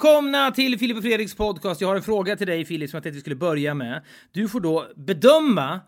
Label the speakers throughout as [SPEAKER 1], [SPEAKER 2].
[SPEAKER 1] välkomna till Filip och Fredriks podcast. Jag har en fråga till dig Filip som jag tänkte vi skulle börja med. Du får då bedöma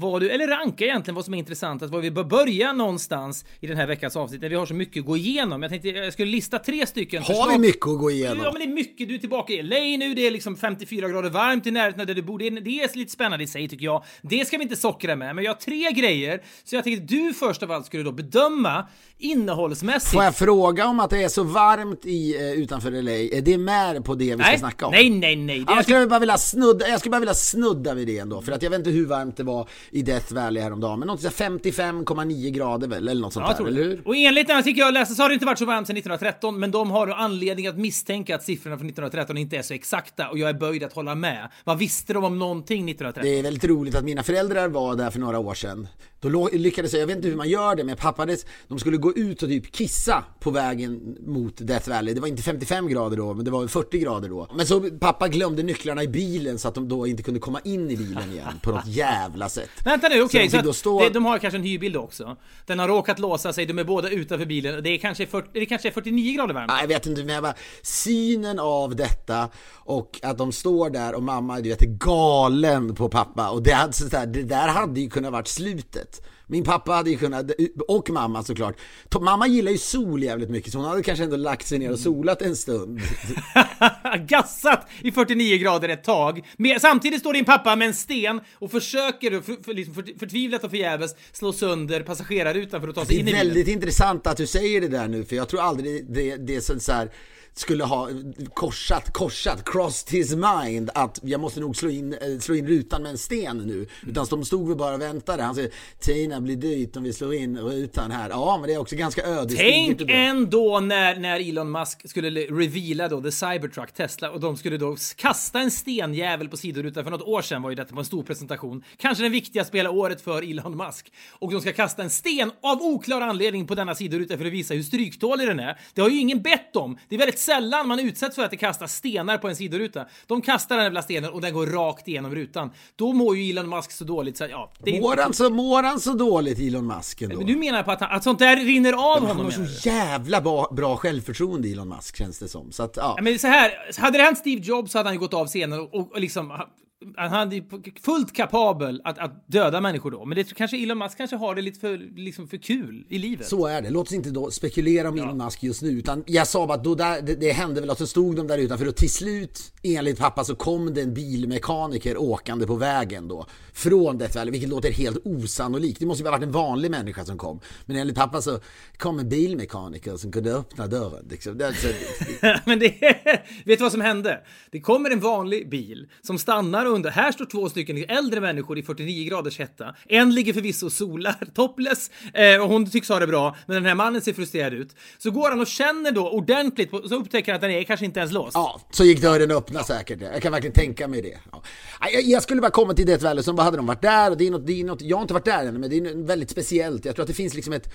[SPEAKER 1] vad du, eller ranka egentligen vad som är intressantast, var vi bör börja någonstans i den här veckans avsnitt när vi har så mycket att gå igenom. Jag tänkte jag skulle lista tre stycken
[SPEAKER 2] Har vi mycket att gå igenom?
[SPEAKER 1] Ja men det är mycket, du är tillbaka i LA nu, det är liksom 54 grader varmt i närheten där du bor. Det är, det är lite spännande i sig tycker jag. Det ska vi inte sockra med, men jag har tre grejer. Så jag tänkte att du först av allt skulle då bedöma innehållsmässigt.
[SPEAKER 2] Får jag fråga om att det är så varmt i, eh, utanför LA? Är det med på det vi ska
[SPEAKER 1] nej,
[SPEAKER 2] snacka om?
[SPEAKER 1] nej, nej, nej. Det
[SPEAKER 2] jag, skulle bara vilja snudda, jag skulle bara vilja snudda vid det ändå, för att jag vet inte hur varmt det var i Death Valley häromdagen, men något sånt där 55,9 grader väl, eller något sånt
[SPEAKER 1] Ja, jag
[SPEAKER 2] där, eller hur?
[SPEAKER 1] Och enligt den artikel jag läste så har det inte varit så varmt sedan 1913, men de har då anledning att misstänka att siffrorna från 1913 inte är så exakta och jag är böjd att hålla med. Vad visste de om någonting 1913?
[SPEAKER 2] Det är väldigt roligt att mina föräldrar var där för några år sedan. Då lyckades jag, jag vet inte hur man gör det, men pappades, de skulle gå ut och typ kissa på vägen mot Death Valley. Det var inte 55 grader då, men det var 40 grader då. Men så pappa glömde nycklarna i bilen så att de då inte kunde komma in i bilen igen på något jävla sätt.
[SPEAKER 1] Vänta nu, okej,
[SPEAKER 2] de
[SPEAKER 1] så,
[SPEAKER 2] då
[SPEAKER 1] att
[SPEAKER 2] stå-
[SPEAKER 1] det, de har kanske en hyrbil också. Den har råkat låsa sig, de är båda utanför bilen och det är kanske, 40, det kanske är 49 grader varmt.
[SPEAKER 2] Nej, jag vet inte, men jag bara, synen av detta och att de står där och mamma du vet, är galen på pappa och det, hade, så där, det där hade ju kunnat varit slutet. Min pappa hade ju kunnat, och mamma såklart. Mamma gillar ju sol jävligt mycket så hon hade kanske ändå lagt sig ner och solat en stund.
[SPEAKER 1] Gassat i 49 grader ett tag. Samtidigt står din pappa med en sten och försöker för, för, liksom för, förtvivlat och förgäves slå sönder passagerarrutan för att ta sig
[SPEAKER 2] Det
[SPEAKER 1] in
[SPEAKER 2] är
[SPEAKER 1] i bilen.
[SPEAKER 2] väldigt intressant att du säger det där nu för jag tror aldrig det, det är så så här skulle ha korsat, korsat, crossed his mind att jag måste nog slå in, eh, slå in rutan med en sten nu. Utan de stod väl bara och väntade. Han säger Tina blir dyrt om vi slår in rutan här. Ja, men det är också ganska ödesdigert.
[SPEAKER 1] Tänk ändå när, när Elon Musk skulle reveala då the Cybertruck Tesla och de skulle då kasta en stenjävel på sidorutan för något år sedan var ju detta på en stor presentation. Kanske den viktigaste hela året för Elon Musk. Och de ska kasta en sten av oklar anledning på denna sidoruta för att visa hur stryktålig den är. Det har ju ingen bett om. Det är väldigt sällan man utsätts för att det kastas stenar på en sidoruta. De kastar den jävla stenen och den går rakt igenom rutan. Då mår ju Elon Musk så dåligt så ja. Det
[SPEAKER 2] Mår han, så, mår han så dåligt Elon Musk ändå?
[SPEAKER 1] Men du menar på att, han, att sånt där rinner av
[SPEAKER 2] han
[SPEAKER 1] honom?
[SPEAKER 2] har
[SPEAKER 1] menar du?
[SPEAKER 2] så jävla bra, bra självförtroende Elon Musk känns det som. Så att, ja.
[SPEAKER 1] Men så här, hade det hänt Steve Jobs så hade han ju gått av scenen och, och, liksom han hade ju fullt kapabel att, att döda människor då. Men det kanske Elon Musk kanske har det lite för, liksom för kul i livet.
[SPEAKER 2] Så är det. Låt oss inte då spekulera om Elon Musk just nu. Utan jag sa bara att då där, det, det hände väl att så stod de där utanför och till slut, enligt pappa, så kom det en bilmekaniker åkande på vägen då. Från Death Valley, vilket låter helt osannolikt. Det måste ju ha varit en vanlig människa som kom. Men enligt pappa så kom en bilmekaniker som kunde öppna dörren. Liksom. Det, är alltså,
[SPEAKER 1] Men det, vet du vad som hände? Det kommer en vanlig bil som stannar undrar, här står två stycken äldre människor i 49 graders hetta. En ligger förvisso och solar, topless, eh, och hon tycks ha det bra, men den här mannen ser frustrerad ut. Så går han och känner då ordentligt, på, så upptäcker han att den är kanske inte ens låst.
[SPEAKER 2] Ja, så gick dörren öppna säkert. Jag kan verkligen tänka mig det. Ja. Jag, jag skulle bara komma till Death Valley, som vad hade de varit där och det är, något, det är något, jag har inte varit där än, men det är väldigt speciellt. Jag tror att det finns liksom ett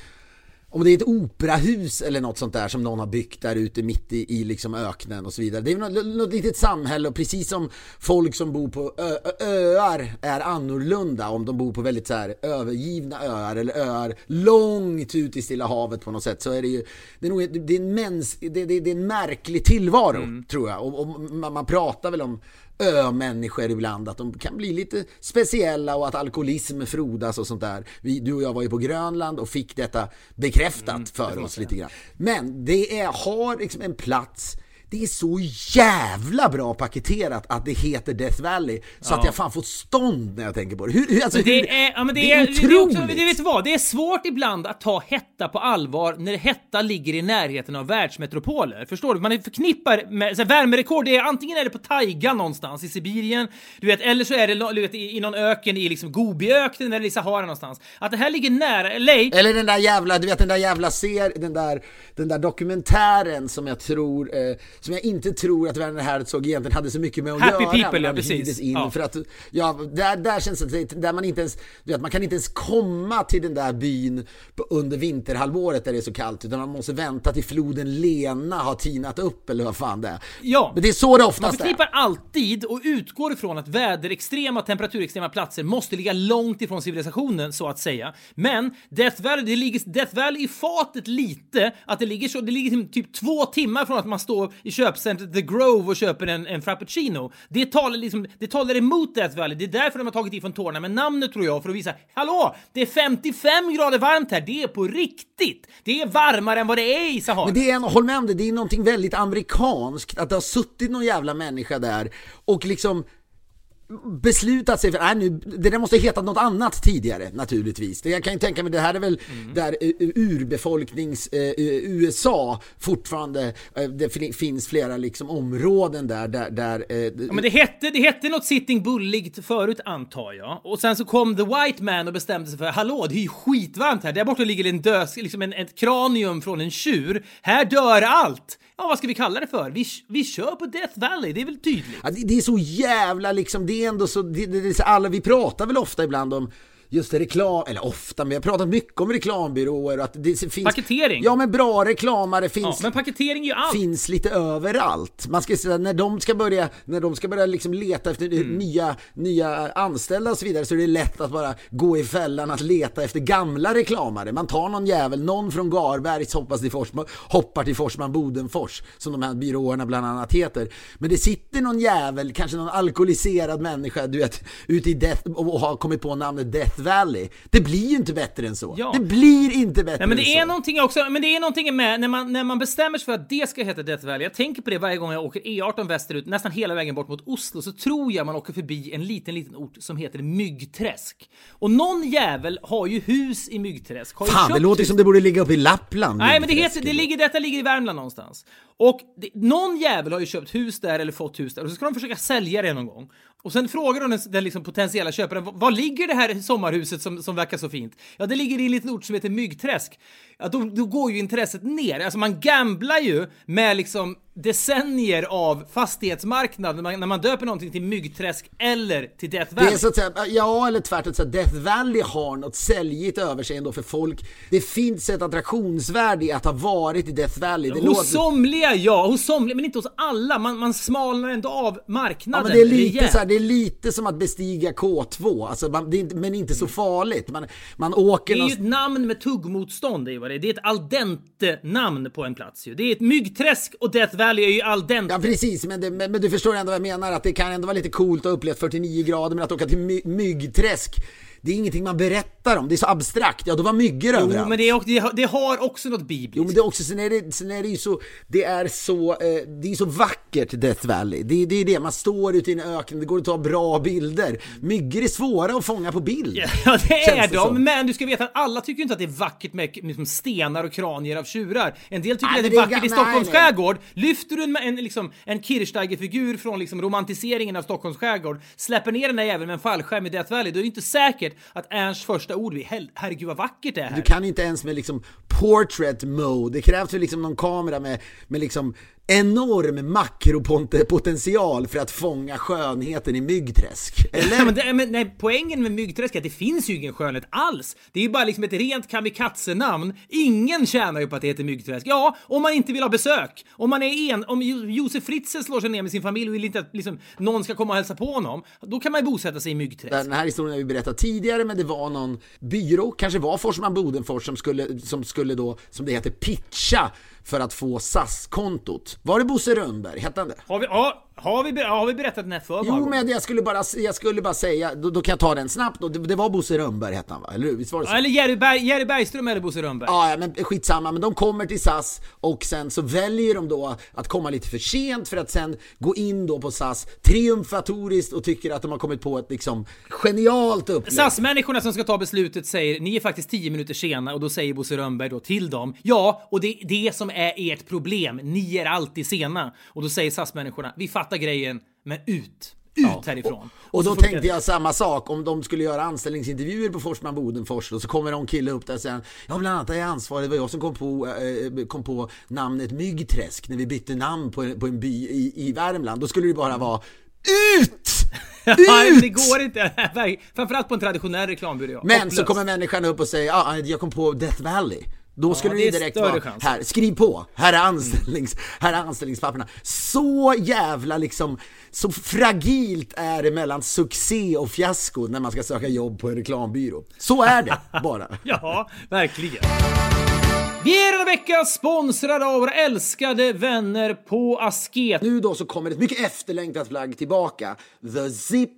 [SPEAKER 2] om det är ett operahus eller något sånt där som någon har byggt där ute mitt i, i liksom öknen och så vidare. Det är något, något litet samhälle och precis som folk som bor på ö, ö, öar är annorlunda. Om de bor på väldigt så här övergivna öar eller öar långt ut i Stilla havet på något sätt så är det ju det är, nog, det är en mäns, det, det, det är en märklig tillvaro tror jag. Och, och man, man pratar väl om ö-människor ibland, att de kan bli lite speciella och att alkoholism frodas och sånt där. Vi, du och jag var ju på Grönland och fick detta bekräftat för oss lite grann. Men det är, har liksom en plats det är så jävla bra paketerat att det heter Death Valley så att jag fan får stånd när jag tänker på det. Hur, hur, alltså,
[SPEAKER 1] Men
[SPEAKER 2] hur,
[SPEAKER 1] det är, ja, det,
[SPEAKER 2] det
[SPEAKER 1] är,
[SPEAKER 2] är
[SPEAKER 1] det är
[SPEAKER 2] otroligt!
[SPEAKER 1] också, det vet du vad? Det är svårt ibland att ta Hetta på allvar när Hetta ligger i närheten av världsmetropoler. Förstår du? Man är förknippar med så här, värmerekord. Det är, antingen är det på taiga någonstans i Sibirien, du vet, eller så är det du vet, i, i någon öken i liksom Gobiöknen eller i Sahara någonstans. Att det här ligger nära LA.
[SPEAKER 2] Eller den där jävla, du vet den där jävla ser, den där, den där dokumentären som jag tror, eh, som jag inte tror att Werner Herzog egentligen hade så mycket med att
[SPEAKER 1] Happy
[SPEAKER 2] göra.
[SPEAKER 1] People,
[SPEAKER 2] men
[SPEAKER 1] ja, precis.
[SPEAKER 2] In
[SPEAKER 1] Ja.
[SPEAKER 2] För att, ja, där, där känns det, där man inte ens, du vet, man kan inte ens komma till den där byn på, under vinterhalvåret där det är så kallt, utan man måste vänta till floden Lena har tinat upp eller vad fan det är.
[SPEAKER 1] Ja.
[SPEAKER 2] Men det är så det
[SPEAKER 1] Man
[SPEAKER 2] oftast är.
[SPEAKER 1] förknippar alltid och utgår ifrån att väderextrema, temperaturextrema platser måste ligga långt ifrån civilisationen, så att säga. Men Death Valley, det ligger Death Valley i fatet lite, att det ligger så, det ligger typ två timmar från att man står i köpcentret The Grove och köper en, en frappuccino. Det talar liksom, det talar emot Death Valley. Det är därför de har tagit ifrån tårna med namnet tror jag, för att visa, hallå, det är 55 grader varmt här, det är på riktigt. Det är varmare än vad det är i Sahara.
[SPEAKER 2] Men det är en, håll med om det, det är någonting väldigt amerikanskt att det har suttit någon jävla människa där och liksom beslutat sig för, nej nu, det där måste heta något annat tidigare naturligtvis. Jag kan ju tänka mig, det här är väl
[SPEAKER 1] Mm.
[SPEAKER 2] där eh, urbefolknings eh, eh, USA fortfarande, eh, det fin- finns flera liksom områden där, där, där eh,
[SPEAKER 1] Ja, men det hette, det hette något Sitting Bull-ligt förut antar jag. Och sen så kom The White Man och bestämde sig för hallå, det är ju skitvarmt här. Där borta ligger en dös, liksom en, ett kranium från en tjur. Här dör allt! Ja, vad ska vi kalla det för? Vi, vi kör på Death Valley, det är väl tydligt?
[SPEAKER 2] Ja, det, det är så jävla liksom, det är ändå så, det, det, det är så alla, vi pratar väl ofta ibland om just reklam, eller ofta, men vi har pratat mycket om reklambyråer och att det finns...
[SPEAKER 1] Paketering.
[SPEAKER 2] Ja men bra reklamare finns,
[SPEAKER 1] Ja, men paketering är ju allt.
[SPEAKER 2] finns lite överallt. Man ska säga, när de ska börja, när de ska börja liksom leta efter
[SPEAKER 1] Mm.
[SPEAKER 2] nya, nya anställda och så vidare så är det lätt att bara gå i fällan att leta efter gamla reklamare. Man tar någon jävel, någon från Garbergs hoppas till Forsman, hoppar till Forsman Bodenfors som de här byråerna bland annat heter. Men det sitter någon jävel, kanske någon alkoholiserad människa, du vet, ute i Death, och har kommit på namnet Death Valley. Det blir ju inte bättre än så.
[SPEAKER 1] Ja.
[SPEAKER 2] Det blir inte bättre
[SPEAKER 1] Nej, men
[SPEAKER 2] än
[SPEAKER 1] det är
[SPEAKER 2] så.
[SPEAKER 1] någonting också, men det är någonting med när man, när man bestämmer sig för att det ska heta Death Valley. Jag tänker på det varje gång jag åker E18 västerut, nästan hela vägen bort mot Oslo, så tror jag man åker förbi en liten, liten ort som heter Myggträsk. Och någon jävel har ju hus i Myggträsk. Har
[SPEAKER 2] Fan, det låter
[SPEAKER 1] hus.
[SPEAKER 2] som det borde ligga uppe i Lappland.
[SPEAKER 1] Nej, men det heter, det ligger, detta ligger i Värmland någonstans. Och det, någon jävel har ju köpt hus där eller fått hus där och så ska de försöka sälja det någon gång. Och sen frågar de den, den liksom potentiella köparen, var ligger det här sommarhuset som, som verkar så fint? Ja, det ligger i en liten ort som heter Myggträsk. Ja, då, då går ju intresset ner. Alltså man gamblar ju med liksom decennier av fastighetsmarknad när man, när man döper någonting till Myggträsk eller till Death
[SPEAKER 2] Det
[SPEAKER 1] Valley.
[SPEAKER 2] är så att säga, ja eller tvärtom, så att Death Valley har något säljigt över sig ändå för folk. Det finns ett attraktionsvärde i att ha varit i Death Valley. Det
[SPEAKER 1] Hos
[SPEAKER 2] låter...
[SPEAKER 1] somliga, ja. Hos somliga, men inte hos alla. Man, man smalnar ändå av
[SPEAKER 2] Ja,
[SPEAKER 1] marknaden.
[SPEAKER 2] men det, är lite så här, det är lite som att bestiga K2, alltså man, det är men inte så farligt. Man, man åker
[SPEAKER 1] Det är ju ett namn med tuggmotstånd, det är det är. Det är ett al dente-namn på en plats ju. Det är ett myggträsk och Death Valley är ju al dente.
[SPEAKER 2] Ja precis, men, det, men, men du förstår ändå vad jag menar, att det kan ändå vara lite coolt att ha upplevt 49 grader, men att åka till my, myggträsk, det är ingenting man berättar om, det är så abstrakt. Ja, då var myggor
[SPEAKER 1] Jo,
[SPEAKER 2] överallt.
[SPEAKER 1] men det, är, det, har- det också något bibliskt.
[SPEAKER 2] Jo men det är också, sen är det, sen är det ju så, det är så, eh, det är så vackert Death Valley. Det, det är det, man står ute i en öken, det går att ta bra bilder. Myggor är svåra att fånga på bild.
[SPEAKER 1] Ja, det är
[SPEAKER 2] det
[SPEAKER 1] de, men du ska veta att alla tycker inte att det är vackert med liksom stenar och kranier av tjurar. En del tycker
[SPEAKER 2] Nej,
[SPEAKER 1] att det är
[SPEAKER 2] det
[SPEAKER 1] vackert i
[SPEAKER 2] ga-
[SPEAKER 1] Stockholms
[SPEAKER 2] nej.
[SPEAKER 1] skärgård. Lyfter du en, en, liksom, en Kirchsteiger-figur från liksom, romantiseringen av Stockholms skärgård, släpper ner den där jäveln med en fallskärm i Death Valley, då är det inte säkert att Ernsts första ord blir "Hel- herregud vad vackert det är här.
[SPEAKER 2] Du kan inte ens med liksom portrait mode, det krävs ju liksom någon kamera med, med liksom enorm makropotential för att fånga skönheten i myggträsk. Eller?
[SPEAKER 1] men det, men, nej, poängen med Myggträsk är att det finns ju ingen skönhet alls. Det är ju bara liksom ett rent kamikaze-namn. Ingen tjänar ju på att det heter Myggträsk. Ja, om man inte vill ha besök. Om man är en, om Jo- Josef Fritzl slår sig ner med sin familj och vill inte att liksom, någon ska komma och hälsa på honom, då kan man ju bosätta sig i Myggträsk.
[SPEAKER 2] Den här historien har vi berättat tidigare, men det var någon byrå, kanske var Forsman Bodenfors, som skulle, som skulle då, som det heter, pitcha för att få SAS-kontot. Var det Bosse Rönnberg? Hette han det?
[SPEAKER 1] Har vi, ja, har vi, har vi berättat den här för
[SPEAKER 2] Jo, men jag skulle bara, jag skulle bara säga, då, då kan jag ta den snabbt. då. Det, det var Bosse Rönnberg hette han va? Eller? Visst var det så?
[SPEAKER 1] Eller Jerry, Berg, Jerry Bergström eller Bosse Rönnberg.
[SPEAKER 2] Ja, ja, men skitsamma, men de kommer till SAS och sen så väljer de då att komma lite för sent för att sen gå in då på SAS triumfatoriskt och tycker att de har kommit på ett liksom genialt upplägg.
[SPEAKER 1] SAS-människorna som ska ta beslutet säger ni är faktiskt 10 minuter sena och då säger Bosse Rönnberg då till dem ja, och det är det som är ert problem. Ni är alltid sena. Och då säger SAS-människorna vi fattar grejen, men ut. Ut härifrån.
[SPEAKER 2] Och då
[SPEAKER 1] så funkar
[SPEAKER 2] tänkte
[SPEAKER 1] det.
[SPEAKER 2] jag samma sak om de skulle göra anställningsintervjuer på Forsman Bodenfors och så kommer någon kille upp där och säger Ja bland annat är jag ansvarig, det var jag som kom på, eh, kom på namnet Myggträsk när vi bytte namn på, en- på en by i, i Värmland. Då skulle det bara vara UT!
[SPEAKER 1] Ja, men det
[SPEAKER 2] Ut!
[SPEAKER 1] går inte. Framförallt på en traditionell reklambyrå. ja.
[SPEAKER 2] Men så
[SPEAKER 1] Hopplöst.
[SPEAKER 2] kommer människan upp och säger ja, jag kom på Death Valley. Då skulle
[SPEAKER 1] det
[SPEAKER 2] det
[SPEAKER 1] är
[SPEAKER 2] direkt vara,
[SPEAKER 1] chans.
[SPEAKER 2] här, skriv på, här är, anställnings, här är anställningspapperna. Så jävla liksom, så fragilt är det mellan succé och fiasko när man ska söka jobb på en reklambyrå. Så är det bara.
[SPEAKER 1] Ja, verkligen. Vi är denna vecka sponsrade av våra älskade vänner på Asket.
[SPEAKER 2] Nu då så kommer ett mycket efterlängtat plagg tillbaka. The Zip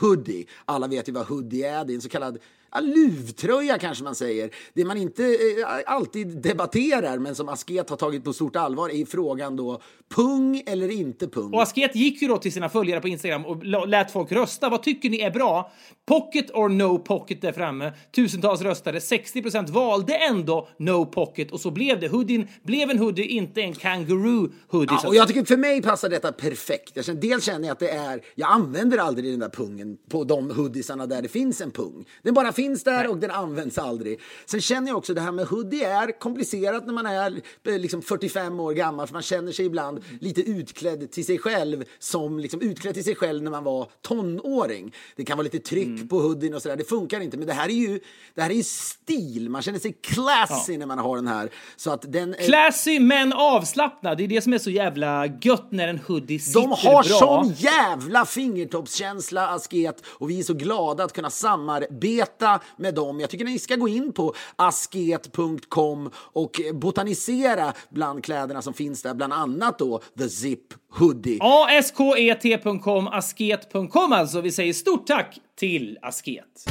[SPEAKER 2] Hoodie. Alla vet ju vad hoodie är. Det är en så kallad ja, luvtröja kanske man säger. Det man inte eh, alltid debatterar men som Asket har tagit på stort allvar är frågan då pung eller inte pung.
[SPEAKER 1] Och Asket gick ju då till sina följare på Instagram och lät folk rösta. Vad tycker ni är bra? Pocket or no pocket där framme. Tusentals röstade. 60% valde ändå no pocket och så blev det. Hoodien blev en hoodie, inte en kangaroo hoodie.
[SPEAKER 2] Ja, och jag tycker för mig passar detta perfekt. Jag känner, dels känner jag att det är, jag använder aldrig den där pungen på de hoodiesarna där det finns en pung. Den bara finns där och den används aldrig. Sen känner jag också det här med hoodie är komplicerat när man är eh, liksom 45 år gammal för man känner sig ibland lite utklädd till sig själv som liksom utklädd till sig själv när man var tonåring. Det kan vara lite tryck på hoodien och sådär. Det funkar inte, men det här är ju, det här är ju stil. Man känner sig classy när man har den här. Så att den är-
[SPEAKER 1] Classy men avslappnad. Det är det som är så jävla gött när en hoodie sitter
[SPEAKER 2] De har
[SPEAKER 1] bra.
[SPEAKER 2] sån jävla fingertoppskänsla, Asket, och vi är så glada att kunna samarbeta med dem. Jag tycker ni ska gå in på asket.com och botanisera bland kläderna som finns där, bland annat då The Zip Hoodie.
[SPEAKER 1] asket.com, asket.com alltså. Vi säger stort tack till Asket.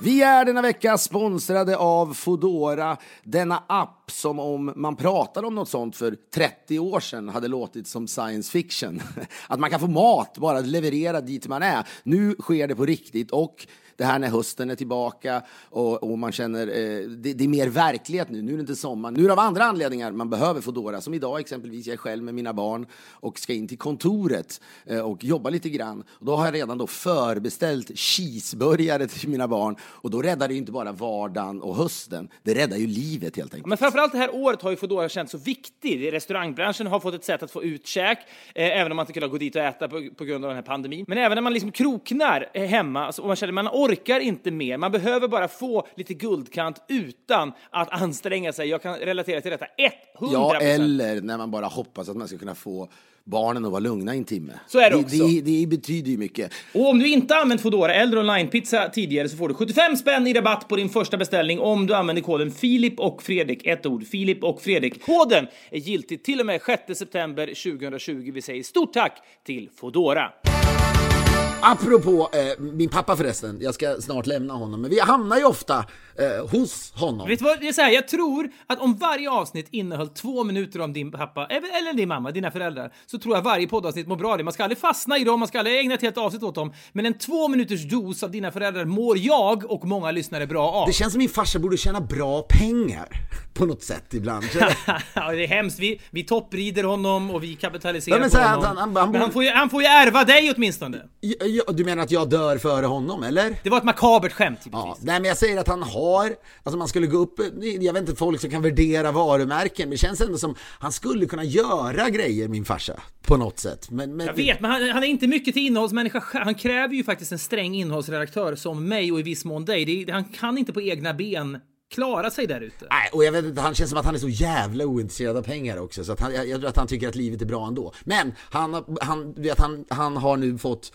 [SPEAKER 2] Vi är denna vecka sponsrade av Fodora, denna app som om man pratade om något sånt för 30 år sedan hade låtit som science fiction. Att man kan få mat bara levererad dit man är. Nu sker det på riktigt och det här när hösten är tillbaka och, och man känner eh, det, det är mer verklighet nu. Nu är det inte sommar. Nu är det av andra anledningar man behöver Foodora, Som idag exempelvis jag är själv med mina barn och ska in till kontoret eh, och jobba lite grann. Och då har jag redan då förbeställt cheeseburgare till mina barn och då räddar det ju inte bara vardagen och hösten. Det räddar ju livet helt enkelt.
[SPEAKER 1] Men framförallt det här året har ju Foodora känts så viktig. Restaurangbranschen har fått ett sätt att få ut käk, eh, även om man inte kunnat gå dit och äta på, på grund av den här pandemin. Men även när man liksom kroknar eh, hemma alltså, och man känner att man orkar inte mer. Man behöver bara få lite guldkant utan att anstränga sig. Jag kan relatera till detta 100%.
[SPEAKER 2] Ja, eller när man bara hoppas att man ska kunna få barnen att vara lugna i en timme.
[SPEAKER 1] Så är det
[SPEAKER 2] det,
[SPEAKER 1] också.
[SPEAKER 2] det, det betyder ju mycket.
[SPEAKER 1] Och om du inte använt Foodora eller onlinepizza tidigare så får du 75 spänn i rabatt på din första beställning om du använder koden Filip och Fredrik. Ett ord, Filip och Fredrik. Koden är giltig till och med 6 september 2020. Vi säger stort tack till Foodora.
[SPEAKER 2] Apropå eh, min pappa förresten, jag ska snart lämna honom, men vi hamnar ju ofta eh, hos honom.
[SPEAKER 1] Vet du vad, det är så här, jag tror att om varje avsnitt innehöll två minuter om din pappa, eller eller din mamma, dina föräldrar, så tror jag varje poddavsnitt mår bra av det. Man ska aldrig fastna i dem, man ska aldrig ägna ett helt avsnitt åt dem. Men en två minuters dos av dina föräldrar mår jag och många lyssnare bra av.
[SPEAKER 2] Det känns som min farsa borde tjäna bra pengar på något sätt ibland.
[SPEAKER 1] ja, det är hemskt. Vi, vi topprider honom och vi kapitaliserar
[SPEAKER 2] Ja, men
[SPEAKER 1] på
[SPEAKER 2] så här,
[SPEAKER 1] honom.
[SPEAKER 2] han- han- han
[SPEAKER 1] men han får, ju, han får ju ärva dig åtminstone.
[SPEAKER 2] Ja, ja, du menar att jag dör före honom, eller?
[SPEAKER 1] Det var ett makabert skämt,
[SPEAKER 2] Ja,
[SPEAKER 1] givetvis.
[SPEAKER 2] nej men jag säger att han har, alltså man skulle gå upp, jag vet inte folk som kan värdera varumärken, men det känns ändå som han skulle kunna göra grejer min farsa, på något sätt. Men, men
[SPEAKER 1] Jag vet, men han, han är inte mycket till innehållsmänniska. Han kräver ju faktiskt en sträng innehållsredaktör som mig och i viss mån dig. Det, han kan inte på egna ben klara sig där ute.
[SPEAKER 2] Nej, och jag vet inte, han känns som att han är så jävla ointresserad av pengar också, så att han, jag, jag tror att han tycker att livet är bra ändå. Men han, han, vet, han, han har nu fått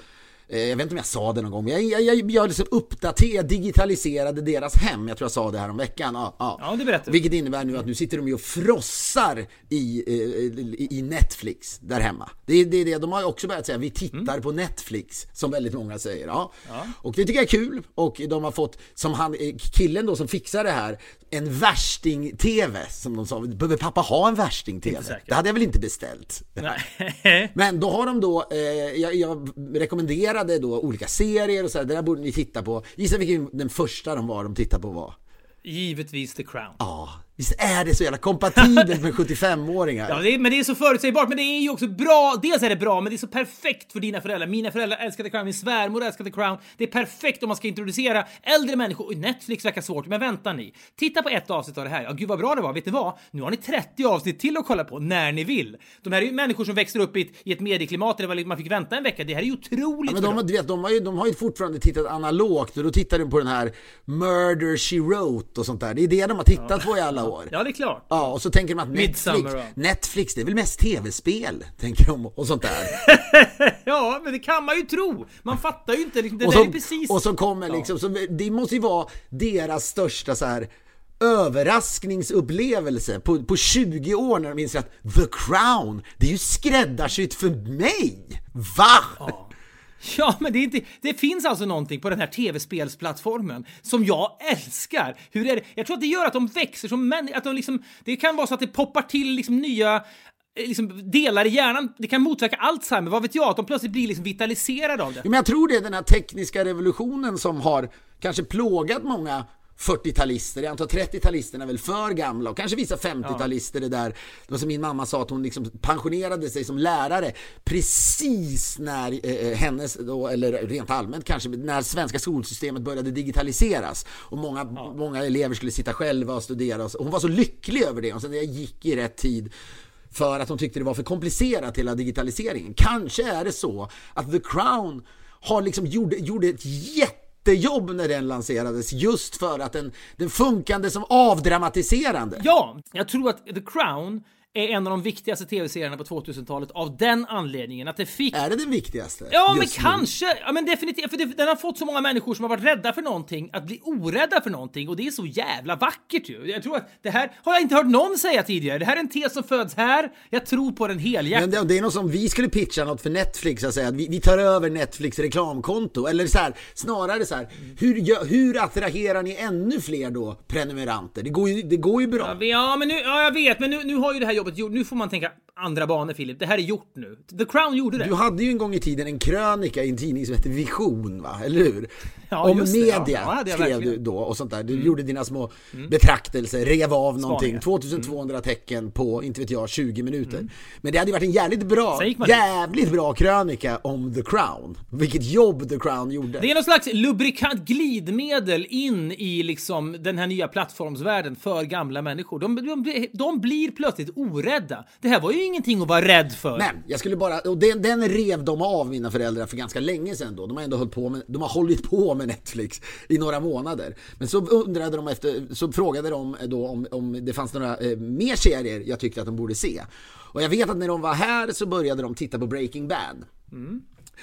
[SPEAKER 2] jag vet inte om jag sa det någon gång, men jag, jag, jag, jag liksom uppdaterade, digitaliserade deras hem. Jag tror jag sa det här om veckan. Ja, ja.
[SPEAKER 1] Ja, det berättar du.
[SPEAKER 2] Vilket innebär nu att nu sitter de ju och frossar i, eh, i, Netflix där hemma. Det är det, det. De har ju också börjat säga vi tittar på Netflix, som väldigt många säger. Ja. Och det tycker jag är kul. Och de har fått, som han, eh, killen då som fixar det här, en värsting-TV, som de sa. Behöver pappa ha en värsting-TV? Det hade jag väl inte beställt?
[SPEAKER 1] Nej.
[SPEAKER 2] Men då har de då, eh, jag, jag rekommenderade då olika serier och så här, det där borde ni titta på. Gissa vilken den första de var de tittade på var?
[SPEAKER 1] Givetvis The Crown.
[SPEAKER 2] Ja, visst är det så jävla kompatibelt med 75-åringar?
[SPEAKER 1] Ja, det är, men det är så förutsägbart, men det är ju också bra. Dels är det bra, men det är så perfekt för dina föräldrar. Mina föräldrar älskade Crown, min svärmor älskade Crown. Det är perfekt om man ska introducera äldre människor. Oj, Netflix verkar svårt, men vänta ni. Titta på ett avsnitt av det här. Ja, gud vad bra det var. Vet ni vad? Nu har ni 30 avsnitt till att kolla på när ni vill. De här är ju människor som växer upp i ett, i ett medieklimat där man fick vänta en vecka. Det här är ju otroligt
[SPEAKER 2] Men
[SPEAKER 1] för
[SPEAKER 2] de, du vet, de, har ju, de har ju fortfarande tittat analogt och då tittar de på den här Murder She Wrote och sånt där. Det är det de har tittat på i alla år.
[SPEAKER 1] Ja, det är klart.
[SPEAKER 2] Ja, och så tänker de att Netflix,
[SPEAKER 1] ja.
[SPEAKER 2] Netflix, det är väl mest tv-spel, tänker de, och sånt där.
[SPEAKER 1] Ja, men det kan man ju tro. Man fattar ju inte. Det
[SPEAKER 2] och,
[SPEAKER 1] där är
[SPEAKER 2] som,
[SPEAKER 1] precis...
[SPEAKER 2] och som kommer liksom, så det måste ju vara deras största så här överraskningsupplevelse på, på 20 år när de inser att The Crown, det är ju skräddarsytt för mig! Va?
[SPEAKER 1] Ja, Ja men det, är inte, det finns alltså någonting på den här tv-spelsplattformen som jag älskar. Hur är det? Jag tror att det gör att de växer som människor. Att de liksom, det kan vara så att det poppar till liksom nya eh, liksom delar i hjärnan. Det kan motverka Alzheimer, vad vet jag? Att de plötsligt blir liksom vitaliserade av det.
[SPEAKER 2] Ja, Men jag tror det är den här tekniska revolutionen som har kanske plågat många 40-talister, jag antar 30-talisterna är väl för gamla och kanske vissa 50-talister det där. Det var som min mamma sa att hon liksom pensionerade sig som lärare precis när eh, hennes, då, eller rent allmänt kanske, när svenska skolsystemet började digitaliseras och många, många elever skulle sitta själva och studera. Och hon var så lycklig över det och sen det gick i rätt tid för att hon tyckte det var för komplicerat hela digitaliseringen. Kanske är det så att The Crown har liksom gjorde, gjorde ett jättejobb när den lanserades just för att den, den funkade som avdramatiserande.
[SPEAKER 1] Ja, jag tror att The Crown är en av de viktigaste tv-serierna på 2000-talet av den anledningen att det fick
[SPEAKER 2] Är det den viktigaste?
[SPEAKER 1] Ja, men
[SPEAKER 2] nu?
[SPEAKER 1] kanske. Ja, men definitivt. För det, den har fått så många människor som har varit rädda för någonting att bli orädda för någonting och det är så jävla vackert ju. Jag tror att det här har jag inte hört någon säga tidigare. Det här är en tes som föds här. Jag tror på den helhjärtat.
[SPEAKER 2] Men det, det är något som vi skulle pitcha något för Netflix, att säga att vi, vi tar över Netflix reklamkonto. Eller så här, snarare så här, hur, hur attraherar ni ännu fler då prenumeranter? Det går ju, det går ju bra.
[SPEAKER 1] Ja, men nu, ja, jag vet, men nu, nu har ju det här jobbet gjort. Nu får man tänka andra banor, Filip. Det här är gjort nu. The Crown gjorde det.
[SPEAKER 2] Du hade ju en gång i tiden en krönika i en tidning som hette Vision, va? Eller hur?
[SPEAKER 1] Ja,
[SPEAKER 2] Om
[SPEAKER 1] just det. Ja,
[SPEAKER 2] media
[SPEAKER 1] ja,
[SPEAKER 2] skrev.
[SPEAKER 1] Mm.
[SPEAKER 2] du då och sånt där. Du gjorde dina små betraktelser, rev av någonting.
[SPEAKER 1] Spaningar.
[SPEAKER 2] 2200 tecken på, inte vet jag, 20 minuter. Men det hade ju varit en jävligt bra, jävligt bra krönika om The Crown. Vilket jobb The Crown gjorde.
[SPEAKER 1] Det är någon slags lubrikant glidmedel in i liksom den här nya plattformsvärlden för gamla människor. De, de, de blir plötsligt orädda. Det här var ju ingenting att vara rädd för.
[SPEAKER 2] Men jag skulle bara, och den, den rev de av mina föräldrar för ganska länge sedan då. De har ändå hållit på med, de har hållit på med Netflix i några månader. Men så undrade de efter, så frågade de då om, om det fanns några eh, mer serier jag tyckte att de borde se. Och jag vet att när de var här så började de titta på Breaking Bad.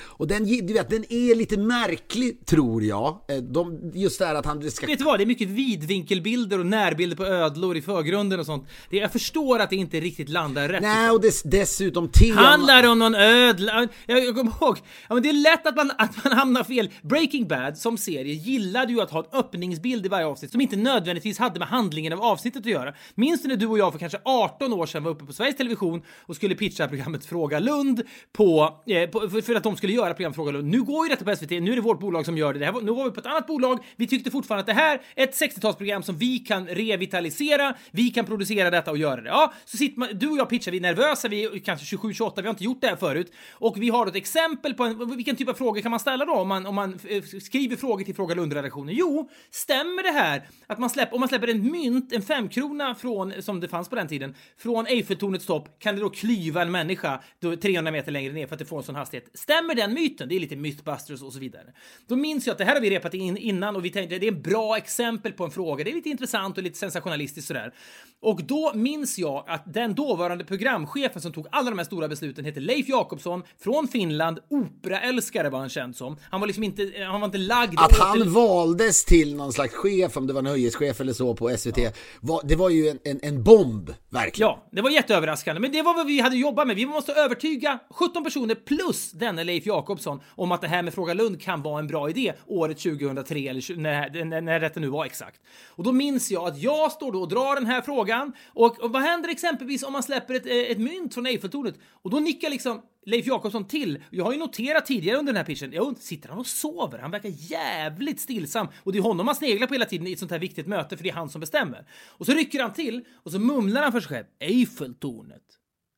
[SPEAKER 2] Och den, du vet, den är lite märklig tror jag. Eh, De, just det här att han ska
[SPEAKER 1] Vet du vad? Det är mycket vidvinkelbilder och närbilder på ödlor i förgrunden och sånt. Det, jag förstår att det inte riktigt landar rätt.
[SPEAKER 2] Nej, och dess, dessutom tema...
[SPEAKER 1] Handlar det om någon ödla? Jag, jag kommer ihåg. Ja, men det är lätt att man, att man hamnar fel. Breaking Bad som serie gillade ju att ha en öppningsbild i varje avsnitt som inte nödvändigtvis hade med handlingen av avsnittet att göra. Minns du när du och jag för kanske 18 år sedan var uppe på Sveriges Television och skulle pitcha programmet Fråga Lund på, eh, på för, för att de skulle skulle göra program Fråga Lund. Nu går ju detta på SVT, nu är det vårt bolag som gör det. det här, var- nu var vi på ett annat bolag. Vi tyckte fortfarande att det här är ett 60-talsprogram som vi kan revitalisera. Vi kan producera detta och göra det. Ja, så sitter man, du och jag pitchar, vi är nervösa, vi är kanske 27-28, vi har inte gjort det här förut. Och vi har då ett exempel på en, vilken typ av frågor kan man ställa då om man, om man eh, skriver frågor till Fråga Lund-redaktionen? Jo, stämmer det här att man släpper, om man släpper en mynt, en femkrona från, som det fanns på den tiden, från Eiffeltornets topp, kan det då klyva en människa då 300 meter längre ner för att det får en sån hastighet? Stämmer den myten. Det är lite mythbusters och så vidare. Då minns jag att det här har vi repat in innan och vi tänkte det är ett bra exempel på en fråga. Det är lite intressant och lite sensationalistiskt sådär. Och då minns jag att den dåvarande programchefen som tog alla de här stora besluten hette Leif Jakobsson från Finland. Operaälskare var han känd som. Han var liksom inte, han var inte lagd
[SPEAKER 2] Att
[SPEAKER 1] åt-
[SPEAKER 2] han valdes till någon slags chef, om det var nöjeschef eller så på SVT, var, det var ju en, en, en bomb, verkligen.
[SPEAKER 1] Ja, det var jätteöverraskande, men det var vad vi hade jobbat med. Vi måste övertyga 17 personer plus denne Leif Jakobsson om att det här med Fråga Lund kan vara en bra idé året 2003 eller när, när, när detta nu var exakt. Och då minns jag att jag står då och drar den här frågan och, och vad händer exempelvis om man släpper ett, eh, ett mynt från Eiffeltornet? Och då nickar liksom Leif Jakobsson till. Jag har ju noterat tidigare under den här pitchen, jag undrar, sitter han och sover? Han verkar jävligt stillsam och det är honom man sneglar på hela tiden i ett sånt här viktigt möte för det är han som bestämmer. Och så rycker han till och så mumlar han för sig själv. Eiffeltornet.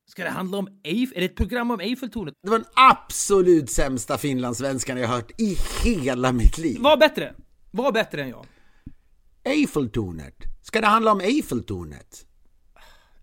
[SPEAKER 1] Ska det handla om Eiffel? Är det ett program om Eiffeltornet?
[SPEAKER 2] Det var den absolut sämsta finlandssvenskan jag hört i hela mitt liv.
[SPEAKER 1] Var bättre. Var bättre än jag.
[SPEAKER 2] Eiffeltornet. Ska det handla om Eiffeltornet?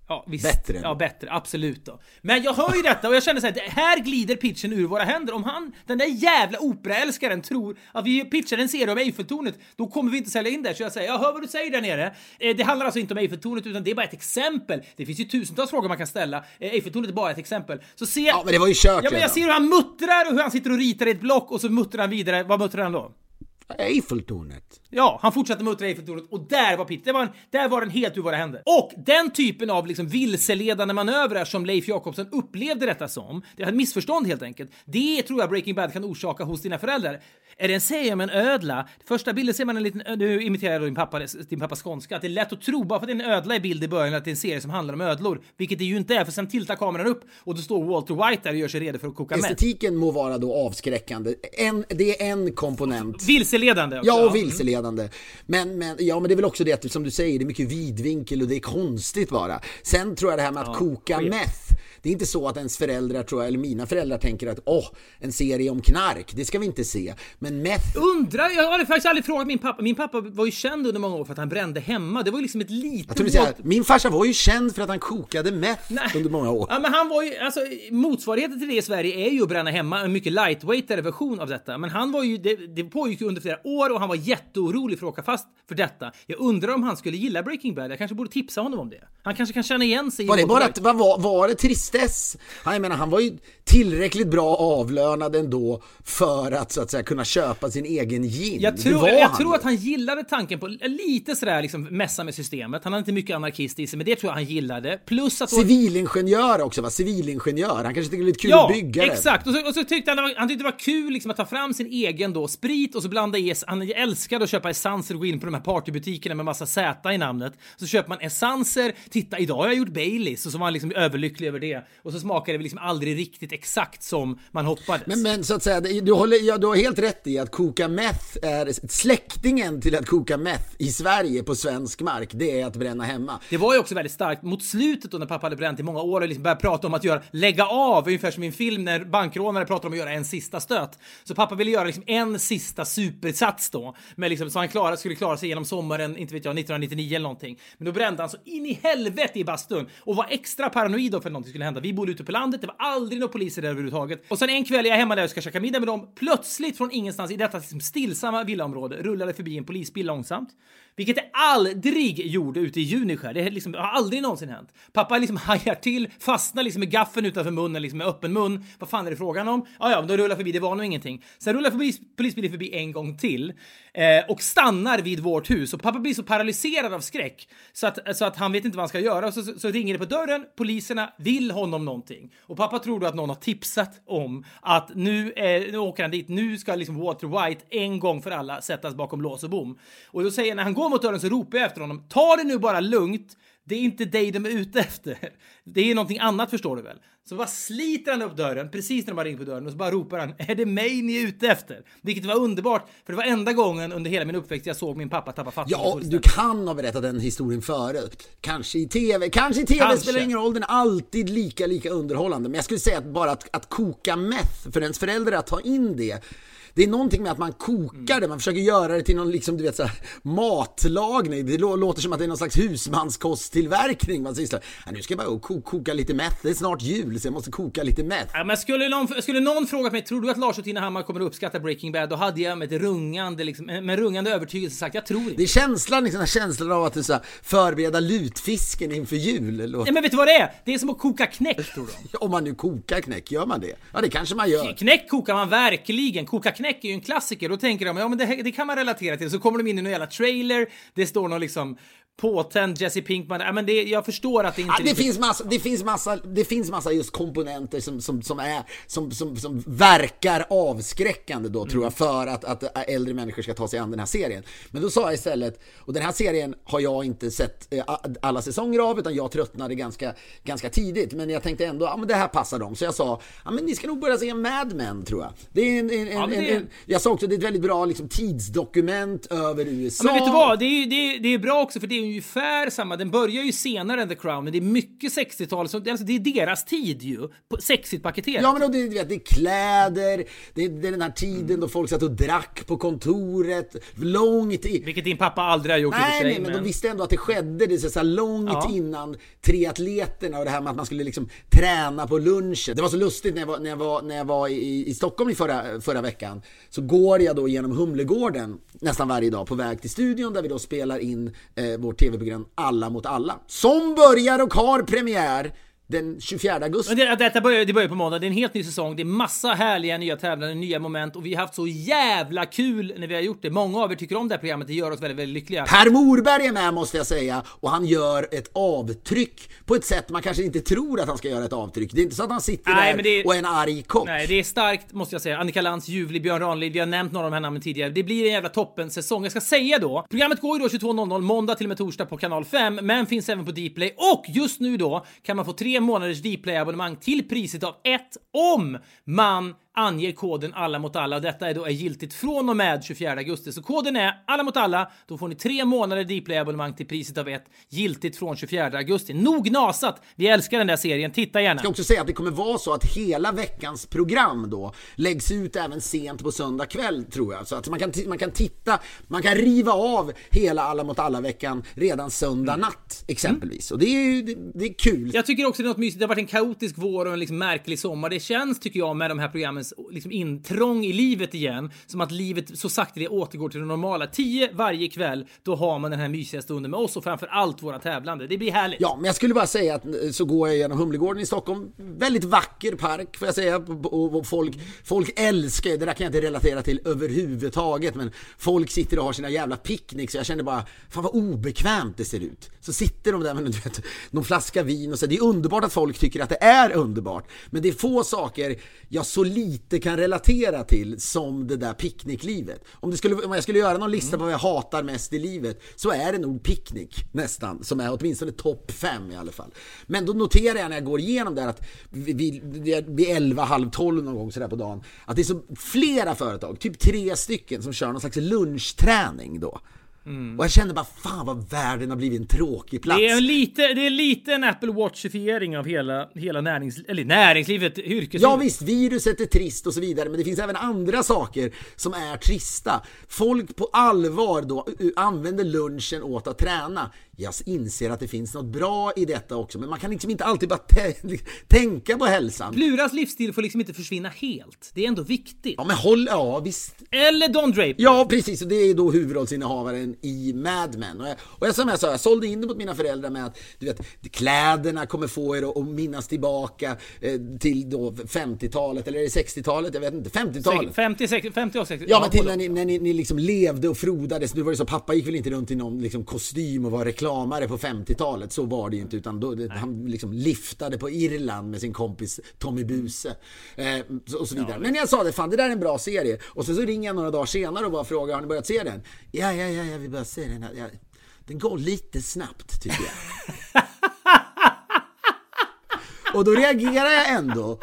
[SPEAKER 1] Ja, visst.
[SPEAKER 2] Bättre.
[SPEAKER 1] Ja, bättre. Absolut då. Men jag hör ju detta och jag känner så här, här glider pitchen ur våra händer. Om han, den där jävla operaälskaren, tror att vi pitchar en serie om Eiffeltornet, då kommer vi inte sälja in det. Så jag säger, jag hör vad du säger där nere. Eh, det handlar alltså inte om Eiffeltornet, utan det är bara ett exempel. Det finns ju tusentals frågor man kan ställa. Eh, Eiffeltornet är bara ett exempel. Så se...
[SPEAKER 2] Ja, men det var ju kört
[SPEAKER 1] Ja, men jag ser hur han muttrar och hur han sitter och ritar i ett block och så muttrar han vidare. Vad muttrar han då?
[SPEAKER 2] Eiffeltornet.
[SPEAKER 1] Ja, han fortsatte muttra Eiffeltornet och där var Pitt. Det var en, där var den helt ur våra händer. Och den typen av liksom vilseledande manövrar som Leif Jakobsson upplevde detta som, det är ett missförstånd helt enkelt. Det tror jag Breaking Bad kan orsaka hos dina föräldrar. Är det en serie om en ödla? Första bilden ser man en liten, nu imiterar jag din pappa, din pappa skånska, att det är lätt att tro bara för att det är en ödla i bild i början att det är en serie som handlar om ödlor, vilket det ju inte är för sen tiltar kameran upp och då står Walter White där och gör sig redo för att koka meth.
[SPEAKER 2] Estetiken må vara då avskräckande. En, det är en komponent.
[SPEAKER 1] Vilseledande också.
[SPEAKER 2] Ja, och vilseledande. Men, men, ja, men det är väl också det att som du säger, det är mycket vidvinkel och det är konstigt bara. Sen tror jag det här med att koka
[SPEAKER 1] skit.
[SPEAKER 2] meth. Det är inte så att ens föräldrar, tror jag, eller mina föräldrar tänker att åh, en serie om knark, det ska vi inte se. Men meth,
[SPEAKER 1] Undrar, jag har faktiskt aldrig frågat min pappa. Min pappa var ju känd under många år för att han brände hemma. Det var ju liksom ett litet...
[SPEAKER 2] jag tror att min farsa var ju känd för att han kokade meth
[SPEAKER 1] Nej.
[SPEAKER 2] under många år.
[SPEAKER 1] Ja, men han var ju, alltså motsvarigheten till det i Sverige är ju att bränna hemma, en mycket lightweightare version av detta. Men han var ju, det, det pågick ju under flera år och han var jätteorolig för att åka fast för detta. Jag undrar om han skulle gilla Breaking Bad. Jag kanske borde tipsa honom om det. Han kanske kan känna igen sig
[SPEAKER 2] Var det bara att, var, var det tristess? Han, jag menar, han var ju tillräckligt bra avlönad ändå för att så att säga kunna köpa sin egen gin.
[SPEAKER 1] Jag tror,
[SPEAKER 2] var
[SPEAKER 1] jag
[SPEAKER 2] han
[SPEAKER 1] tror att han gillade tanken på lite sådär liksom messa med systemet. Han hade inte mycket anarkist i sig, men det tror jag han gillade. Plus att...
[SPEAKER 2] Civilingenjör också va? Civilingenjör. Han kanske tycker det är lite kul
[SPEAKER 1] Ja,
[SPEAKER 2] att bygga det.
[SPEAKER 1] exakt. Och så, och så tyckte han, var- han tyckte det var kul liksom att ta fram sin egen då sprit och så blanda i, han älskade att köpa essenser och gå in på de här partybutikerna med massa Z i namnet. Så köper man essenser, titta idag har jag gjort Baileys och så var han liksom överlycklig över det. Och så smakade det liksom aldrig riktigt exakt som man hoppades.
[SPEAKER 2] Men, men så att säga, du, håller, ja, du har helt rätt i att koka meth är släktingen till att koka meth i Sverige på svensk mark. Det är att bränna hemma.
[SPEAKER 1] Det var ju också väldigt starkt mot slutet då när pappa hade bränt i många år och liksom började prata om att göra lägga av, ungefär som i en film när bankrånare pratar om att göra en sista stöt. Så pappa ville göra liksom en sista supersats då, med liksom, så han klara, skulle klara sig genom sommaren, inte vet jag, 1999 eller någonting. Men då brände han så in i helvete i bastun och var extra paranoid då för att någonting skulle hända. Vi bodde ute på landet, det var aldrig några poliser där överhuvudtaget. Och sen en kväll är jag hemma där och ska käka middag med dem. Plötsligt från ingenstans i detta liksom stillsamma villaområde rullade förbi en polisbil långsamt. Vilket det aldrig gjorde ute i Juniskär. Det liksom, har aldrig någonsin hänt. Pappa liksom hajar till, fastnar liksom med gaffeln utanför munnen, liksom med öppen mun. Vad fan är det frågan om? Ja, ja, men då rullar förbi. Det var nog ingenting. Sen rullar förbi, polisbilen förbi en gång till eh, och stannar vid vårt hus. Och pappa blir så paralyserad av skräck så att, så att han vet inte vad han ska göra. Och så, så, så ringer det på dörren. Poliserna vill honom någonting. Och pappa tror då att någon har tipsat om att nu, eh, nu åker han dit. Nu ska liksom Walter White en gång för alla sättas bakom lås och bom. Och då säger när han går mot dörren så ropar jag efter honom. Ta det nu bara lugnt. Det är inte dig de är ute efter. Det är någonting annat förstår du väl? Så bara sliter han upp dörren precis när de har ringt på dörren och så bara ropar han Är det mig ni är ute efter? Vilket var underbart för det var enda gången under hela min uppväxt jag såg min pappa tappa fattningen
[SPEAKER 2] Ja, du kan ha berättat den historien förut. Kanske i TV. Kanske i TV
[SPEAKER 1] Kanske.
[SPEAKER 2] spelar ingen roll. Den är alltid lika, lika underhållande. Men jag skulle säga att bara att, att koka meth, för ens föräldrar att ta in det. Det är någonting med att man kokar det, man försöker göra det till någon liksom, du vet, så här, matlagning. Det låter som att det är någon slags husmanskosttillverkning man sysslar ja, Nu ska jag bara ko koka lite meth, det är snart jul så jag måste koka lite meth.
[SPEAKER 1] Ja, men skulle någon, skulle någon frågat mig, tror du att Lars och Tina Hammar kommer att uppskatta Breaking Bad? Då hade jag med ett rungande, liksom, med rungande övertygelse sagt, jag tror inte.
[SPEAKER 2] Det är känslan, liksom, den här känslan av att du så förbereda lutfisken inför jul.
[SPEAKER 1] Ja, men vet du vad det är? Det är som att koka knäck, tror de.
[SPEAKER 2] Om man nu kokar knäck, gör man det? Ja, det kanske man gör.
[SPEAKER 1] Knäck kokar man verkligen. Koka knäck är ju en klassiker. Då tänker de, ja men det, det kan man relatera till. Så kommer de in i någon jävla trailer, det står någon liksom påtänd Jesse Pinkman. Ja, men det, jag förstår att det inte...
[SPEAKER 2] Ja, det, finns massa, det, finns massa, det finns massa just komponenter som, som, som, är, som, som, som verkar avskräckande då, mm. tror jag, för att, att äldre människor ska ta sig an den här serien. Men då sa jag istället, och den här serien har jag inte sett eh, alla säsonger av, utan jag tröttnade ganska, ganska tidigt. Men jag tänkte ändå, ja men det här passar dem. Så jag sa, ja men ni ska nog börja se Mad Men, tror jag. Det är en, en, ja, det... en, jag sa också, det är ett väldigt bra liksom, tidsdokument över USA.
[SPEAKER 1] Ja, men vet du vad, det är, det är, det är bra också, för det är ungefär samma. Den börjar ju senare än The Crown, men det är mycket 60-tal. Alltså det är deras tid ju. Sexigt paketerat.
[SPEAKER 2] Ja, men det, det är kläder, det är, det är den här tiden mm. då folk satt och drack på kontoret. Långt i...
[SPEAKER 1] Vilket din pappa aldrig har gjort
[SPEAKER 2] nej, i och för sig. Nej, men, men de visste ändå att det skedde. Det är så här långt ja. innan triatleterna och det här med att man skulle liksom träna på lunchen. Det var så lustigt när jag var, när jag var, när jag var i, i Stockholm i förra, förra veckan. Så går jag då genom Humlegården nästan varje dag på väg till studion där vi då spelar in eh, vårt tv-program Alla mot alla. Som börjar och har premiär den 24 augusti.
[SPEAKER 1] Men det, detta börjar, det börjar på måndag. Det är en helt ny säsong. Det är massa härliga nya tävlande, nya moment och vi har haft så jävla kul när vi har gjort det. Många av er tycker om det här programmet. Det gör oss väldigt, väldigt lyckliga.
[SPEAKER 2] Per Morberg är med måste jag säga och han gör ett avtryck på ett sätt man kanske inte tror att han ska göra ett avtryck. Det är inte så att han sitter nej, där är, och är en arg kock.
[SPEAKER 1] Nej, det är starkt måste jag säga. Annika Lantz, Ljuvlig, Björn Ranelid. Vi har nämnt några av de här namnen tidigare. Det blir en jävla toppen säsong. Jag ska säga då. Programmet går ju då 22.00 måndag till och med torsdag på kanal 5, men finns även på Dplay och just nu då kan man få tre månaders Dplay abonnemang till priset av ett om man anger koden alla mot alla och detta är då är giltigt från och med 24 augusti. Så koden är alla mot alla. Då får ni tre månader Dplay abonnemang till priset av ett giltigt från 24 augusti. Nog nasat. Vi älskar den där serien. Titta gärna. Jag
[SPEAKER 2] ska också säga att det kommer vara så att hela veckans program då läggs ut även sent på söndag kväll tror jag. Så att man kan, man kan titta, man kan riva av hela alla mot alla veckan redan söndag mm. natt exempelvis. Mm. Och det är ju det, det, är kul.
[SPEAKER 1] Jag tycker också det är något mysigt. Det har varit en kaotisk vår och en liksom märklig sommar. Det känns tycker jag med de här programmen liksom intrång i livet igen. Som att livet så sakta det återgår till det normala. Tio varje kväll, då har man den här mysiga stunden med oss och framför allt våra tävlande. Det blir härligt.
[SPEAKER 2] Ja, men jag skulle bara säga att eh, så går jag genom Humlegården i Stockholm. Väldigt vacker park får jag säga. Och folk, folk älskar det där kan jag inte relatera till överhuvudtaget. Men folk sitter och har sina jävla picknicks så jag känner bara, fan vad obekvämt det ser ut. Så sitter de där med du vet, någon flaska vin och så. Det är underbart att folk tycker att det är underbart. Men det är få saker jag så lite lite kan relatera till som det där picknicklivet. Om, det skulle, om jag skulle göra någon lista på vad jag hatar mest i livet så är det nog picknick nästan, som är åtminstone topp fem i alla fall. Men då noterar jag när jag går igenom där att vid, vid 11, halv 12 någon gång sådär på dagen, att det är så flera företag, typ tre stycken, som kör någon slags lunchträning då. Mm. Och jag kände bara fan vad världen har blivit en tråkig plats.
[SPEAKER 1] Det är lite, det är lite en Apple Watchifiering av hela, hela närings, eller näringslivet, yrkeslivet.
[SPEAKER 2] Ja visst, viruset är trist och så vidare, men det finns även andra saker som är trista. Folk på allvar då använder lunchen åt att träna jag inser att det finns något bra i detta också, men man kan liksom inte alltid bara tänka på hälsan.
[SPEAKER 1] Pluras livsstil får liksom inte försvinna helt. Det är ändå viktigt.
[SPEAKER 2] Ja, men håll, ja visst.
[SPEAKER 1] Eller Don Draper.
[SPEAKER 2] Ja, precis. Och det är då huvudrollsinnehavaren i Mad Men. Och, jag, och jag, som jag sa, jag sålde in det mot mina föräldrar med att du vet, kläderna kommer få er att minnas tillbaka eh, till då 50-talet, eller är det 60-talet? Jag vet inte. 50-talet.
[SPEAKER 1] 50, 60, 50 och 60.
[SPEAKER 2] Ja, men till när ni, när ni, ni liksom levde och frodades. Nu var det så, pappa gick väl inte runt i någon liksom, kostym och var reklam reklamare på 50-talet. Så var det ju inte. Utan då, han liksom liftade på Irland med sin kompis Tommy Buse. Eh, och så vidare. Ja, Men jag sa det, fan det där är en bra serie. Och sen så ringer jag några dagar senare och bara frågar, har ni börjat se den? Ja, ja, ja, jag vill bara se den. Ja, den går lite snabbt tycker jag. och då reagerar jag ändå.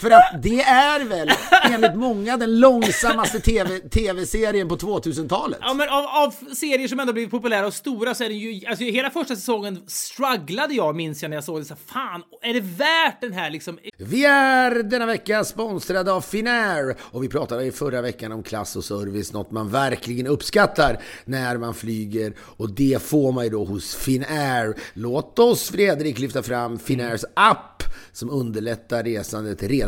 [SPEAKER 2] För att det är väl, enligt många, den långsammaste TV, tv-serien på 2000-talet.
[SPEAKER 1] Ja, men av, av serier som ändå blivit populära och stora så är det ju, alltså hela första säsongen strugglade jag minns jag när jag såg det så fan, är det värt den här liksom?
[SPEAKER 2] Vi är denna vecka sponsrade av Finnair och vi pratade i förra veckan om klass och service, något man verkligen uppskattar när man flyger och det får man ju då hos Finnair. Låt oss Fredrik lyfta fram Finnairs app som underlättar resandet redan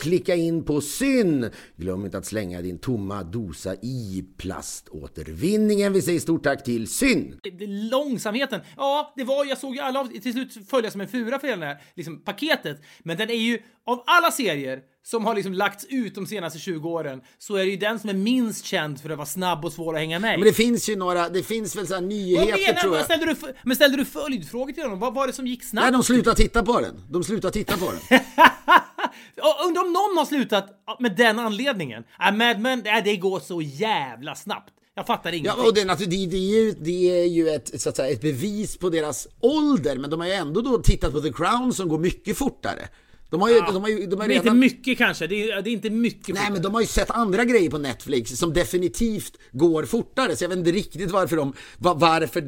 [SPEAKER 2] och klicka in på syn. Glöm inte att slänga din tomma dosa i plaståtervinningen. Vi säger stort tack till syn.
[SPEAKER 1] Långsamheten, ja det var, jag såg ju alla av, till slut följa som en fura för hela det här liksom, paketet. Men den är ju, av alla serier som har liksom lagts ut de senaste 20 åren så är det ju den som är minst känd för att vara snabb och svår att hänga med.
[SPEAKER 2] Men det finns ju några, det finns väl så här
[SPEAKER 1] Vad
[SPEAKER 2] nyheter
[SPEAKER 1] menar
[SPEAKER 2] tror jag.
[SPEAKER 1] Ställde du? Men ställde du följdfrågor till honom? Vad var det som gick snabbt?
[SPEAKER 2] Nej, de slutar titta på den. De slutar titta på den.
[SPEAKER 1] Och Undrar om någon har slutat med den anledningen? Äh, Mad Men, äh, det går så jävla snabbt. Jag fattar
[SPEAKER 2] Ja,
[SPEAKER 1] ingenting.
[SPEAKER 2] och det, det, det, är ju, det är ju ett, så att säga, ett bevis på deras ålder, men de har ju ändå då tittat på The Crown som går mycket fortare. De har ju, de har ju, de har
[SPEAKER 1] det är inte
[SPEAKER 2] redan...
[SPEAKER 1] mycket kanske. Det är, det är inte mycket.
[SPEAKER 2] Nej men de har ju sett andra grejer på Netflix som definitivt går fortare så jag vet inte riktigt varför de, va- varför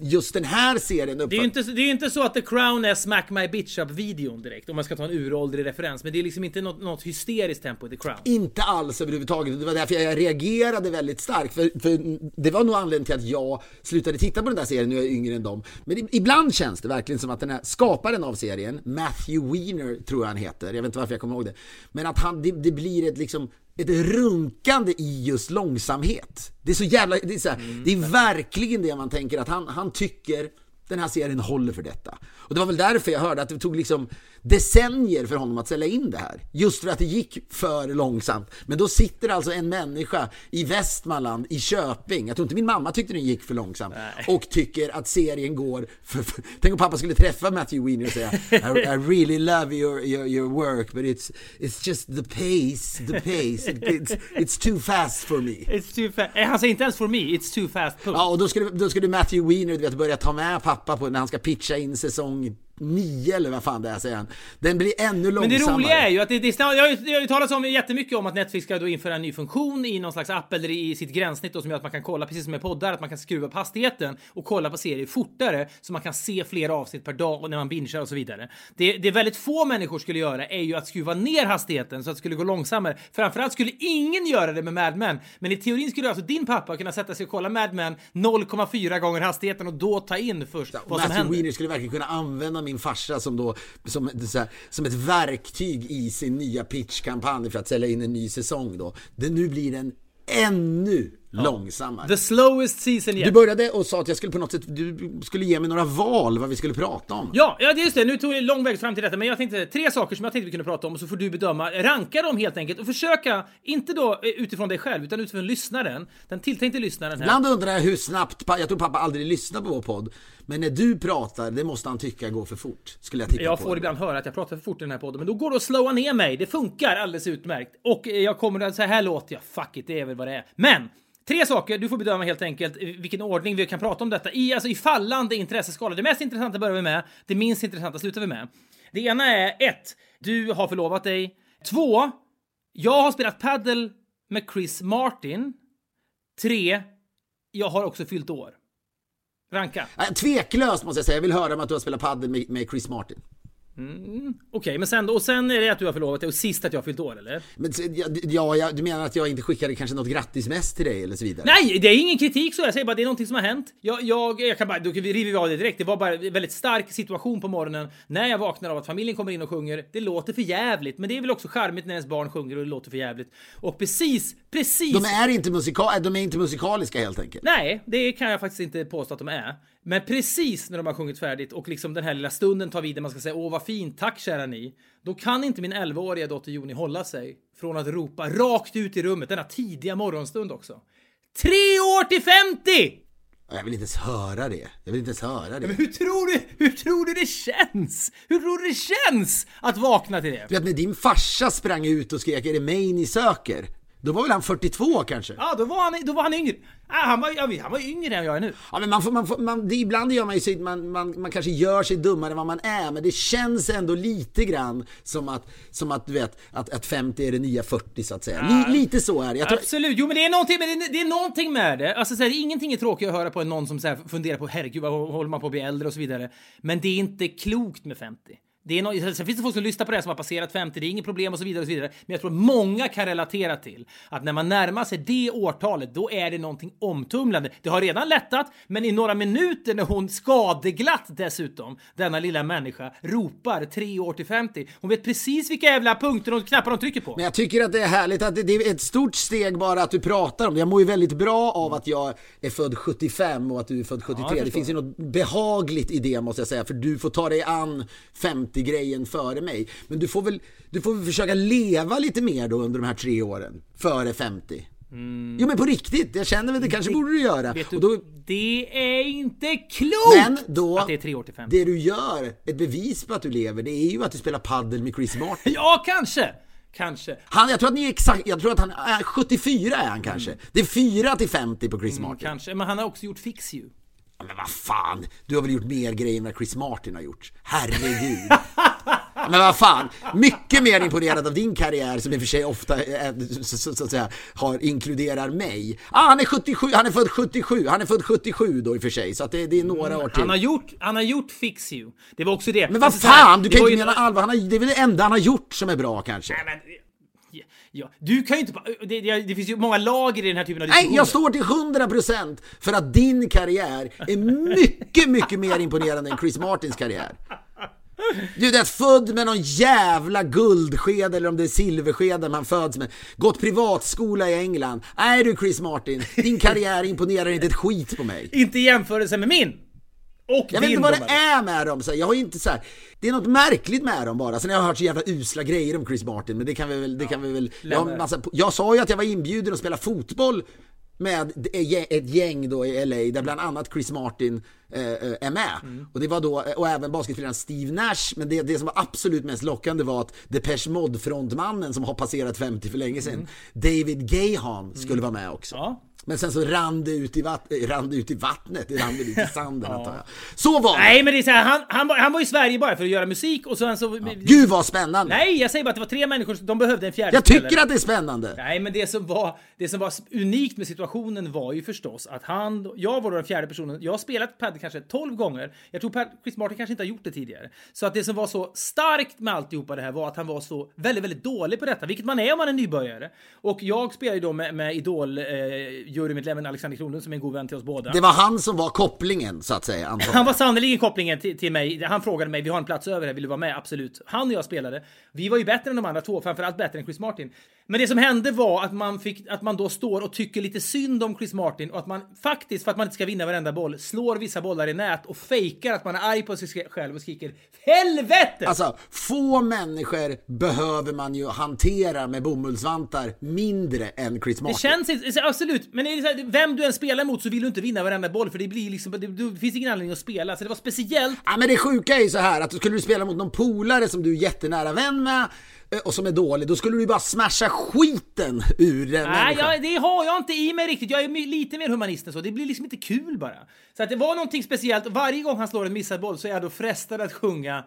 [SPEAKER 2] just den här serien
[SPEAKER 1] Det är ju inte, det är inte så att The Crown är Smack My Bitch Up videon direkt om man ska ta en uråldrig referens. Men det är liksom inte något, något hysteriskt tempo i The Crown.
[SPEAKER 2] Inte alls överhuvudtaget. Det var därför jag reagerade väldigt starkt. För, för det var nog anledningen till att jag slutade titta på den där serien när jag är yngre än dem. Men ibland känns det verkligen som att den här skaparen av serien, Matthew Weiner tror jag han heter. Jag vet inte varför jag kommer ihåg det. Men att han, det, det blir ett liksom ett runkande i just långsamhet. Det är så jävla, det är, så här, det är verkligen det man tänker att han, han tycker den här serien håller för detta. Och det var väl därför jag hörde att det tog liksom decennier för honom att sälja in det här. Just för att det gick för långsamt. Men då sitter alltså en människa i Västmanland, i Köping, jag tror inte min mamma tyckte den gick för långsamt, och tycker att serien går för, för Tänk om pappa skulle träffa Matthew Weiner och säga I, I really love your, your, your work but it's, it's just the pace, the pace, It- it's, it's too fast for me.
[SPEAKER 1] It's too fast. Han säger inte ens for me, it's too fast. Punkt.
[SPEAKER 2] Ja, och då skulle, då skulle Matthew Weiner du vet, börja ta med pappa på när han ska pitcha in säsong nio eller vad fan det är säger han. Den blir ännu
[SPEAKER 1] Men
[SPEAKER 2] långsammare.
[SPEAKER 1] det roliga är ju att det, det, jag, har ju- det har ju talats om jättemycket om att Netflix ska då införa en ny funktion i någon slags app eller i sitt gränssnitt då, som gör att man kan kolla, precis som med poddar, att man kan skruva upp hastigheten och kolla på serier fortare så man kan se fler avsnitt per dag och när man bingear och så vidare. Det, det väldigt få människor skulle göra är ju att skruva ner hastigheten så att det skulle gå långsammare. Framförallt skulle ingen göra det med Mad Men, men i teorin skulle alltså din pappa kunna sätta sig och kolla Mad Men 0,4 gånger hastigheten och då ta in först vad som
[SPEAKER 2] Matthew
[SPEAKER 1] händer.
[SPEAKER 2] Skulle verkligen kunna använda min farsa som då som, så här, som ett verktyg i sin nya pitchkampanj för att sälja in en ny säsong då. Det, nu blir den ännu långsammare.
[SPEAKER 1] The slowest season yet.
[SPEAKER 2] Du började och sa att jag skulle på något sätt, du skulle ge mig några val vad vi skulle prata om.
[SPEAKER 1] Ja, ja, det just det. Nu tog det lång väg fram till detta, men jag tänkte tre saker som jag tänkte vi kunde prata om och så får du bedöma. Ranka dem helt enkelt och försöka, inte då eh, utifrån dig själv, utan utifrån lyssnaren. Den tilltänkte lyssnaren här.
[SPEAKER 2] Ibland undrar jag hur snabbt, jag tror pappa aldrig lyssnar på vår podd, men när du pratar, det måste han tycka går för fort. Skulle jag tippa
[SPEAKER 1] Jag
[SPEAKER 2] på.
[SPEAKER 1] får ibland höra att jag pratar för fort i den här podden, men då går det att slåa ner mig. Det funkar alldeles utmärkt. Och eh, jag kommer att, så här låter jag. Fuck it, det är väl vad det är. Men! Tre saker, du får bedöma helt enkelt vilken ordning vi kan prata om detta i, alltså i fallande intresseskala. Det mest intressanta börjar vi med, det minst intressanta slutar vi med. Det ena är ett, Du har förlovat dig. Två, Jag har spelat paddle med Chris Martin. Tre, Jag har också fyllt år. Ranka.
[SPEAKER 2] Tveklöst måste jag säga, jag vill höra om att du har spelat padel med, med Chris Martin.
[SPEAKER 1] Okej, men sen, och sen är det att du har förlovat dig och sist att jag har fyllt år, eller?
[SPEAKER 2] Men, ja, ja, du menar att jag inte skickade kanske något grattismess till dig eller så vidare?
[SPEAKER 1] Nej, det är ingen kritik så. Jag säger bara det är någonting som har hänt. Jag, jag, jag kan bara, då river vi av det direkt. Det var bara en väldigt stark situation på morgonen när jag vaknar av att familjen kommer in och sjunger. Det låter för jävligt, men det är väl också charmigt när ens barn sjunger och det låter för jävligt. Och precis, precis.
[SPEAKER 2] De är inte, musika- de är inte musikaliska helt enkelt.
[SPEAKER 1] Nej, det kan jag faktiskt inte påstå att de är. Men precis när de har sjungit färdigt och liksom den här lilla stunden tar vid där man ska säga åh vad fint, tack kära ni. Då kan inte min 11-åriga dotter Joni hålla sig från att ropa rakt ut i rummet denna tidiga morgonstund också. Tre år till 50!
[SPEAKER 2] Jag vill inte ens höra det. Jag vill inte ens höra det.
[SPEAKER 1] Men hur tror du, hur tror du det känns? Hur tror du det känns att vakna till det?
[SPEAKER 2] För att när din farsa sprang ut och skrek är det mig ni söker? Då var väl han 42 kanske?
[SPEAKER 1] Ja, då var han, då var han yngre. Ah, han, var, ja, han var yngre än jag är nu.
[SPEAKER 2] Ja, men man får, man får, man, det, ibland gör man ju sig, man, man, man kanske gör sig dummare än vad man är, men det känns ändå lite grann som att, som att du vet, att, att 50 är det nya 40 så att säga. Li, lite så är det. Jag tror,
[SPEAKER 1] Absolut, jo men det är någonting, men det, är, det är någonting med det. Alltså så här, ingenting är tråkigt att höra på än någon som så här, funderar på herregud vad håller man på att bli äldre och så vidare. Men det är inte klokt med 50. Det är no sen finns det folk som lyssnar på det här som har passerat 50, det är inget problem och så vidare. och så vidare. Men jag tror att många kan relatera till att när man närmar sig det årtalet, då är det någonting omtumlande. Det har redan lättat, men i några minuter när hon skadeglatt dessutom, denna lilla människa, ropar tre år till 50. Hon vet precis vilka jävla punkter och knappar de trycker på.
[SPEAKER 2] men jag tycker att det är härligt att det, det är ett stort steg bara att du pratar om det. Jag mår ju väldigt bra av att jag är född 75 och att du är född 73.
[SPEAKER 1] jag
[SPEAKER 2] det finns ju något behagligt i det måste jag säga, för du får ta dig an 50-grejen före mig. Men du får väl, du får väl försöka leva lite mer då under de här tre åren, före 50. Jo men på riktigt, jag känner väl det kanske borde du göra.
[SPEAKER 1] Mm. Vet du,
[SPEAKER 2] då,
[SPEAKER 1] det är inte klokt
[SPEAKER 2] men då,
[SPEAKER 1] att det är tre år till 50.
[SPEAKER 2] det du gör, ett bevis på att du lever, det är ju att du spelar paddel med Chris Martin.
[SPEAKER 1] Ja, kanske. Kanske.
[SPEAKER 2] Han, jag tror att ni är exakt, jag tror att han är 74 är han kanske. Det är 4 till 50 på Chris Martin.
[SPEAKER 1] Kanske. Men han har också gjort Fix You.
[SPEAKER 2] Men vad fan, du har väl gjort mer grejer än vad Chris Martin har gjort? Herregud. Men vad fan, mycket mer imponerad av din karriär som i och för sig ofta är, så, så, så att säga, har, inkluderar mig. Ah, han är 77, han är född 77, han är född 77 då i och för sig, så att det, det är några år till.
[SPEAKER 1] Han har gjort, han har gjort Fix You. Det var också det.
[SPEAKER 2] Men vad
[SPEAKER 1] Alltså,
[SPEAKER 2] fan, du kan
[SPEAKER 1] var
[SPEAKER 2] inte
[SPEAKER 1] ju-
[SPEAKER 2] mena allvar, han har, det är väl det enda han har gjort som är bra kanske?
[SPEAKER 1] Nej, men... Ja, du kan ju inte... Det, det, det finns ju många lager i den här typen av
[SPEAKER 2] Nej,
[SPEAKER 1] diskussioner.
[SPEAKER 2] jag står till 100% för att din karriär är mycket, mycket mer imponerande än Chris Martins karriär. Du är född med någon jävla guldsked eller om det är silverskeden man föds med. Gått privatskola i England. Nej du Chris Martin, din karriär imponerar inte ett skit på mig.
[SPEAKER 1] Inte i jämförelse med min. Och
[SPEAKER 2] Jag vet inte vad det är med dem. Så jag har inte så här, det är något märkligt med dem bara. Sen har jag hört så jävla usla grejer om Chris Martin, men det kan vi väl... Det kan vi väl jag, massa, jag sa ju att jag var inbjuden att spela fotboll med ett gäng då i LA där bland annat Chris Martin eh, eh, är med.
[SPEAKER 1] Mm.
[SPEAKER 2] Och det var då, och även basketspelaren Steve Nash. Men det, det som var absolut mest lockande var att Depeche Mode frontmannen som har passerat 50 för länge sedan, David Gahan skulle vara med också.
[SPEAKER 1] Mm. Ja.
[SPEAKER 2] Men sen så rann det ut i, vatt rann det ut i vattnet, det rann väl ut i sanden antar jag. Så var det!
[SPEAKER 1] Nej, men det är så här, han, han, var, han var i Sverige bara för att göra musik och sen så...
[SPEAKER 2] Gud vad spännande!
[SPEAKER 1] Nej, jag säger bara att det var tre människor, de behövde en fjärde
[SPEAKER 2] jag tycker
[SPEAKER 1] spelare.
[SPEAKER 2] att det är spännande!
[SPEAKER 1] Nej, men det som, var, det som var unikt med situationen var ju förstås att han, jag var då den fjärde personen, jag har spelat padel kanske 12 gånger. Jag tror Pad- Chris Martin kanske inte har gjort det tidigare. Så att det som var så starkt med alltihopa det här var att han var så väldigt, väldigt dålig på detta, vilket man är om man är nybörjare. Och jag spelar ju då med, med Idol eh, jurymedlemmen Alexander Kronlund som är en god vän till oss båda.
[SPEAKER 2] Det var han som var kopplingen så att säga, antar jag.
[SPEAKER 1] Han var sannerligen kopplingen till, till mig. Han frågade mig, vi har en plats över här, vill du vara med? Absolut. Han och jag spelade. Vi var ju bättre än de andra två, framförallt bättre än Chris Martin. Men det som hände var att man, fick, att man då står och tycker lite synd om Chris Martin och att man faktiskt, för att man inte ska vinna varenda boll, slår vissa bollar i nät och fejkar att man är arg på sig själv och skriker HELVETE!
[SPEAKER 2] Alltså, få människor behöver man ju hantera med bomullsvantar mindre än Chris
[SPEAKER 1] det
[SPEAKER 2] Martin.
[SPEAKER 1] känns inte, absolut, men det här, vem du än spelar mot så vill du inte vinna varenda boll för det blir liksom, det, det finns ingen anledning att spela. Så det var speciellt
[SPEAKER 2] Ja, men det sjuka är ju så här att skulle du spela mot någon polare som du är jättenära vän med och som är dålig, då skulle du ju bara smasha skiten ur den
[SPEAKER 1] Nej, jag, det har jag inte i mig riktigt. Jag är lite mer humanist än så. Det blir liksom inte kul bara. Så att det var någonting speciellt. Varje gång han slår en missad boll så är jag då frestad att sjunga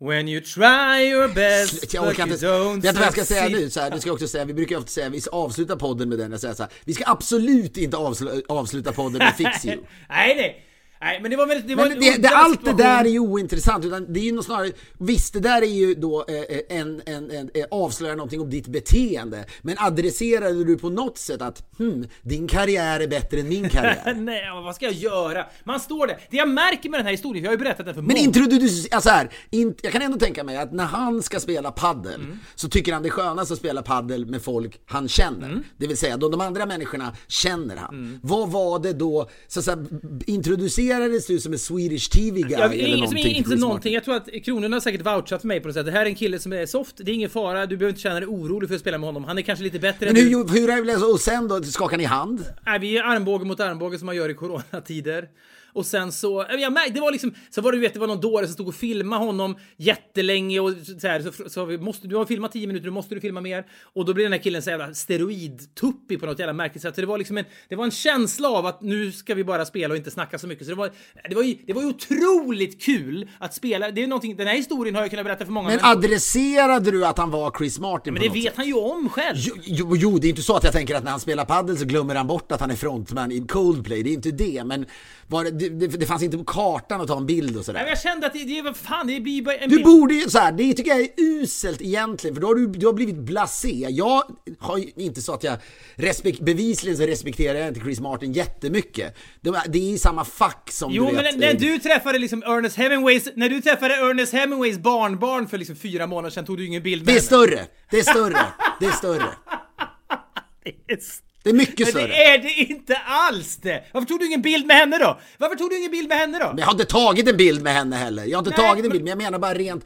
[SPEAKER 1] When you try your best
[SPEAKER 2] Jag orkar
[SPEAKER 1] you
[SPEAKER 2] inte.
[SPEAKER 1] don't
[SPEAKER 2] Vet du vad jag ska säga nu? Så här, det ska jag också säga. Vi brukar ofta säga, vi ska avsluta podden med den. Jag säger så här, vi ska absolut inte avslu- avsluta podden med Fix You.
[SPEAKER 1] nej, nej. Nej, men det var väldigt... Det var
[SPEAKER 2] Men
[SPEAKER 1] en
[SPEAKER 2] det, det, allt det där är ju ointressant, utan det är ju snarare, visst det där är ju då eh, en, en, en, eh, avslöjar någonting om ditt beteende, men adresserade du på något sätt att hmm, din karriär är bättre än min karriär?
[SPEAKER 1] Nej, men vad ska jag göra? Man står där. Det jag märker med den här historien, jag har ju berättat den för
[SPEAKER 2] Men
[SPEAKER 1] många.
[SPEAKER 2] introducerar, alltså här, in, jag kan ändå tänka mig att när han ska spela paddel så tycker han det är skönast att spela paddel med folk han känner. Det vill säga, de, de andra människorna känner han. Vad var det då, så att säga, introducerades du som en Swedish TV guy
[SPEAKER 1] Jag,
[SPEAKER 2] eller någonting?
[SPEAKER 1] inte någonting. Jag tror att Kronorna har säkert vouchat för mig på något sätt. Det här är en kille som är soft, det är ingen fara, du behöver inte känna dig orolig för att spela med honom. Han är kanske lite bättre
[SPEAKER 2] Men hur, hur är det, och sen då, skakar ni hand?
[SPEAKER 1] Nej, vi är armbåge mot armbåge som man gör i coronatider. Och sen så, jag märkte, det var liksom, så var det, vet, det var någon dåre som stod och filmade honom jättelänge och så här, så, så vi måste, du har filmat 10 minuter, då måste du filma mer. Och då blev den här killen så jävla steroidtuppig på något jävla märkligt sätt. Så det var liksom en, det var en känsla av att nu ska vi bara spela och inte snacka så mycket. Så det var, det var ju, det var ju otroligt kul att spela. Det är någonting, den här historien har jag kunnat berätta för många
[SPEAKER 2] Men
[SPEAKER 1] människor.
[SPEAKER 2] adresserade du att han var Chris Martin
[SPEAKER 1] Men det vet
[SPEAKER 2] sätt?
[SPEAKER 1] han ju om själv.
[SPEAKER 2] Jo, jo, jo, det är inte så att jag tänker att när han spelar padel så glömmer han bort att han är frontman i Coldplay. Det är inte det, men var det, det, det, det fanns inte på kartan att ta en bild och
[SPEAKER 1] Nej,
[SPEAKER 2] sådär.
[SPEAKER 1] men jag kände att det, det fan, det blir bara en
[SPEAKER 2] Du
[SPEAKER 1] bild.
[SPEAKER 2] borde ju så här, det tycker jag är uselt egentligen, för då har du, du har blivit blasé. Jag har ju inte så att jag respekt, bevisligen så respekterar jag inte Chris Martin jättemycket. Det, var- det är i samma fack som
[SPEAKER 1] Jo,
[SPEAKER 2] du vet.
[SPEAKER 1] men när du träffade liksom Ernest Hemingways, när du träffade Ernest Hemingways barnbarn för liksom fyra månader sedan tog du ingen bild med
[SPEAKER 2] Det är
[SPEAKER 1] henne.
[SPEAKER 2] större, det är större, det är större.
[SPEAKER 1] Det är s-
[SPEAKER 2] Det är mycket
[SPEAKER 1] Men
[SPEAKER 2] större.
[SPEAKER 1] det är det inte alls det! Varför tog du ingen bild med henne då? Varför tog du ingen bild med henne då?
[SPEAKER 2] Men jag har inte tagit en bild med henne heller. Jag har inte
[SPEAKER 1] Nej,
[SPEAKER 2] tagit en
[SPEAKER 1] men-
[SPEAKER 2] bild, men jag menar bara rent...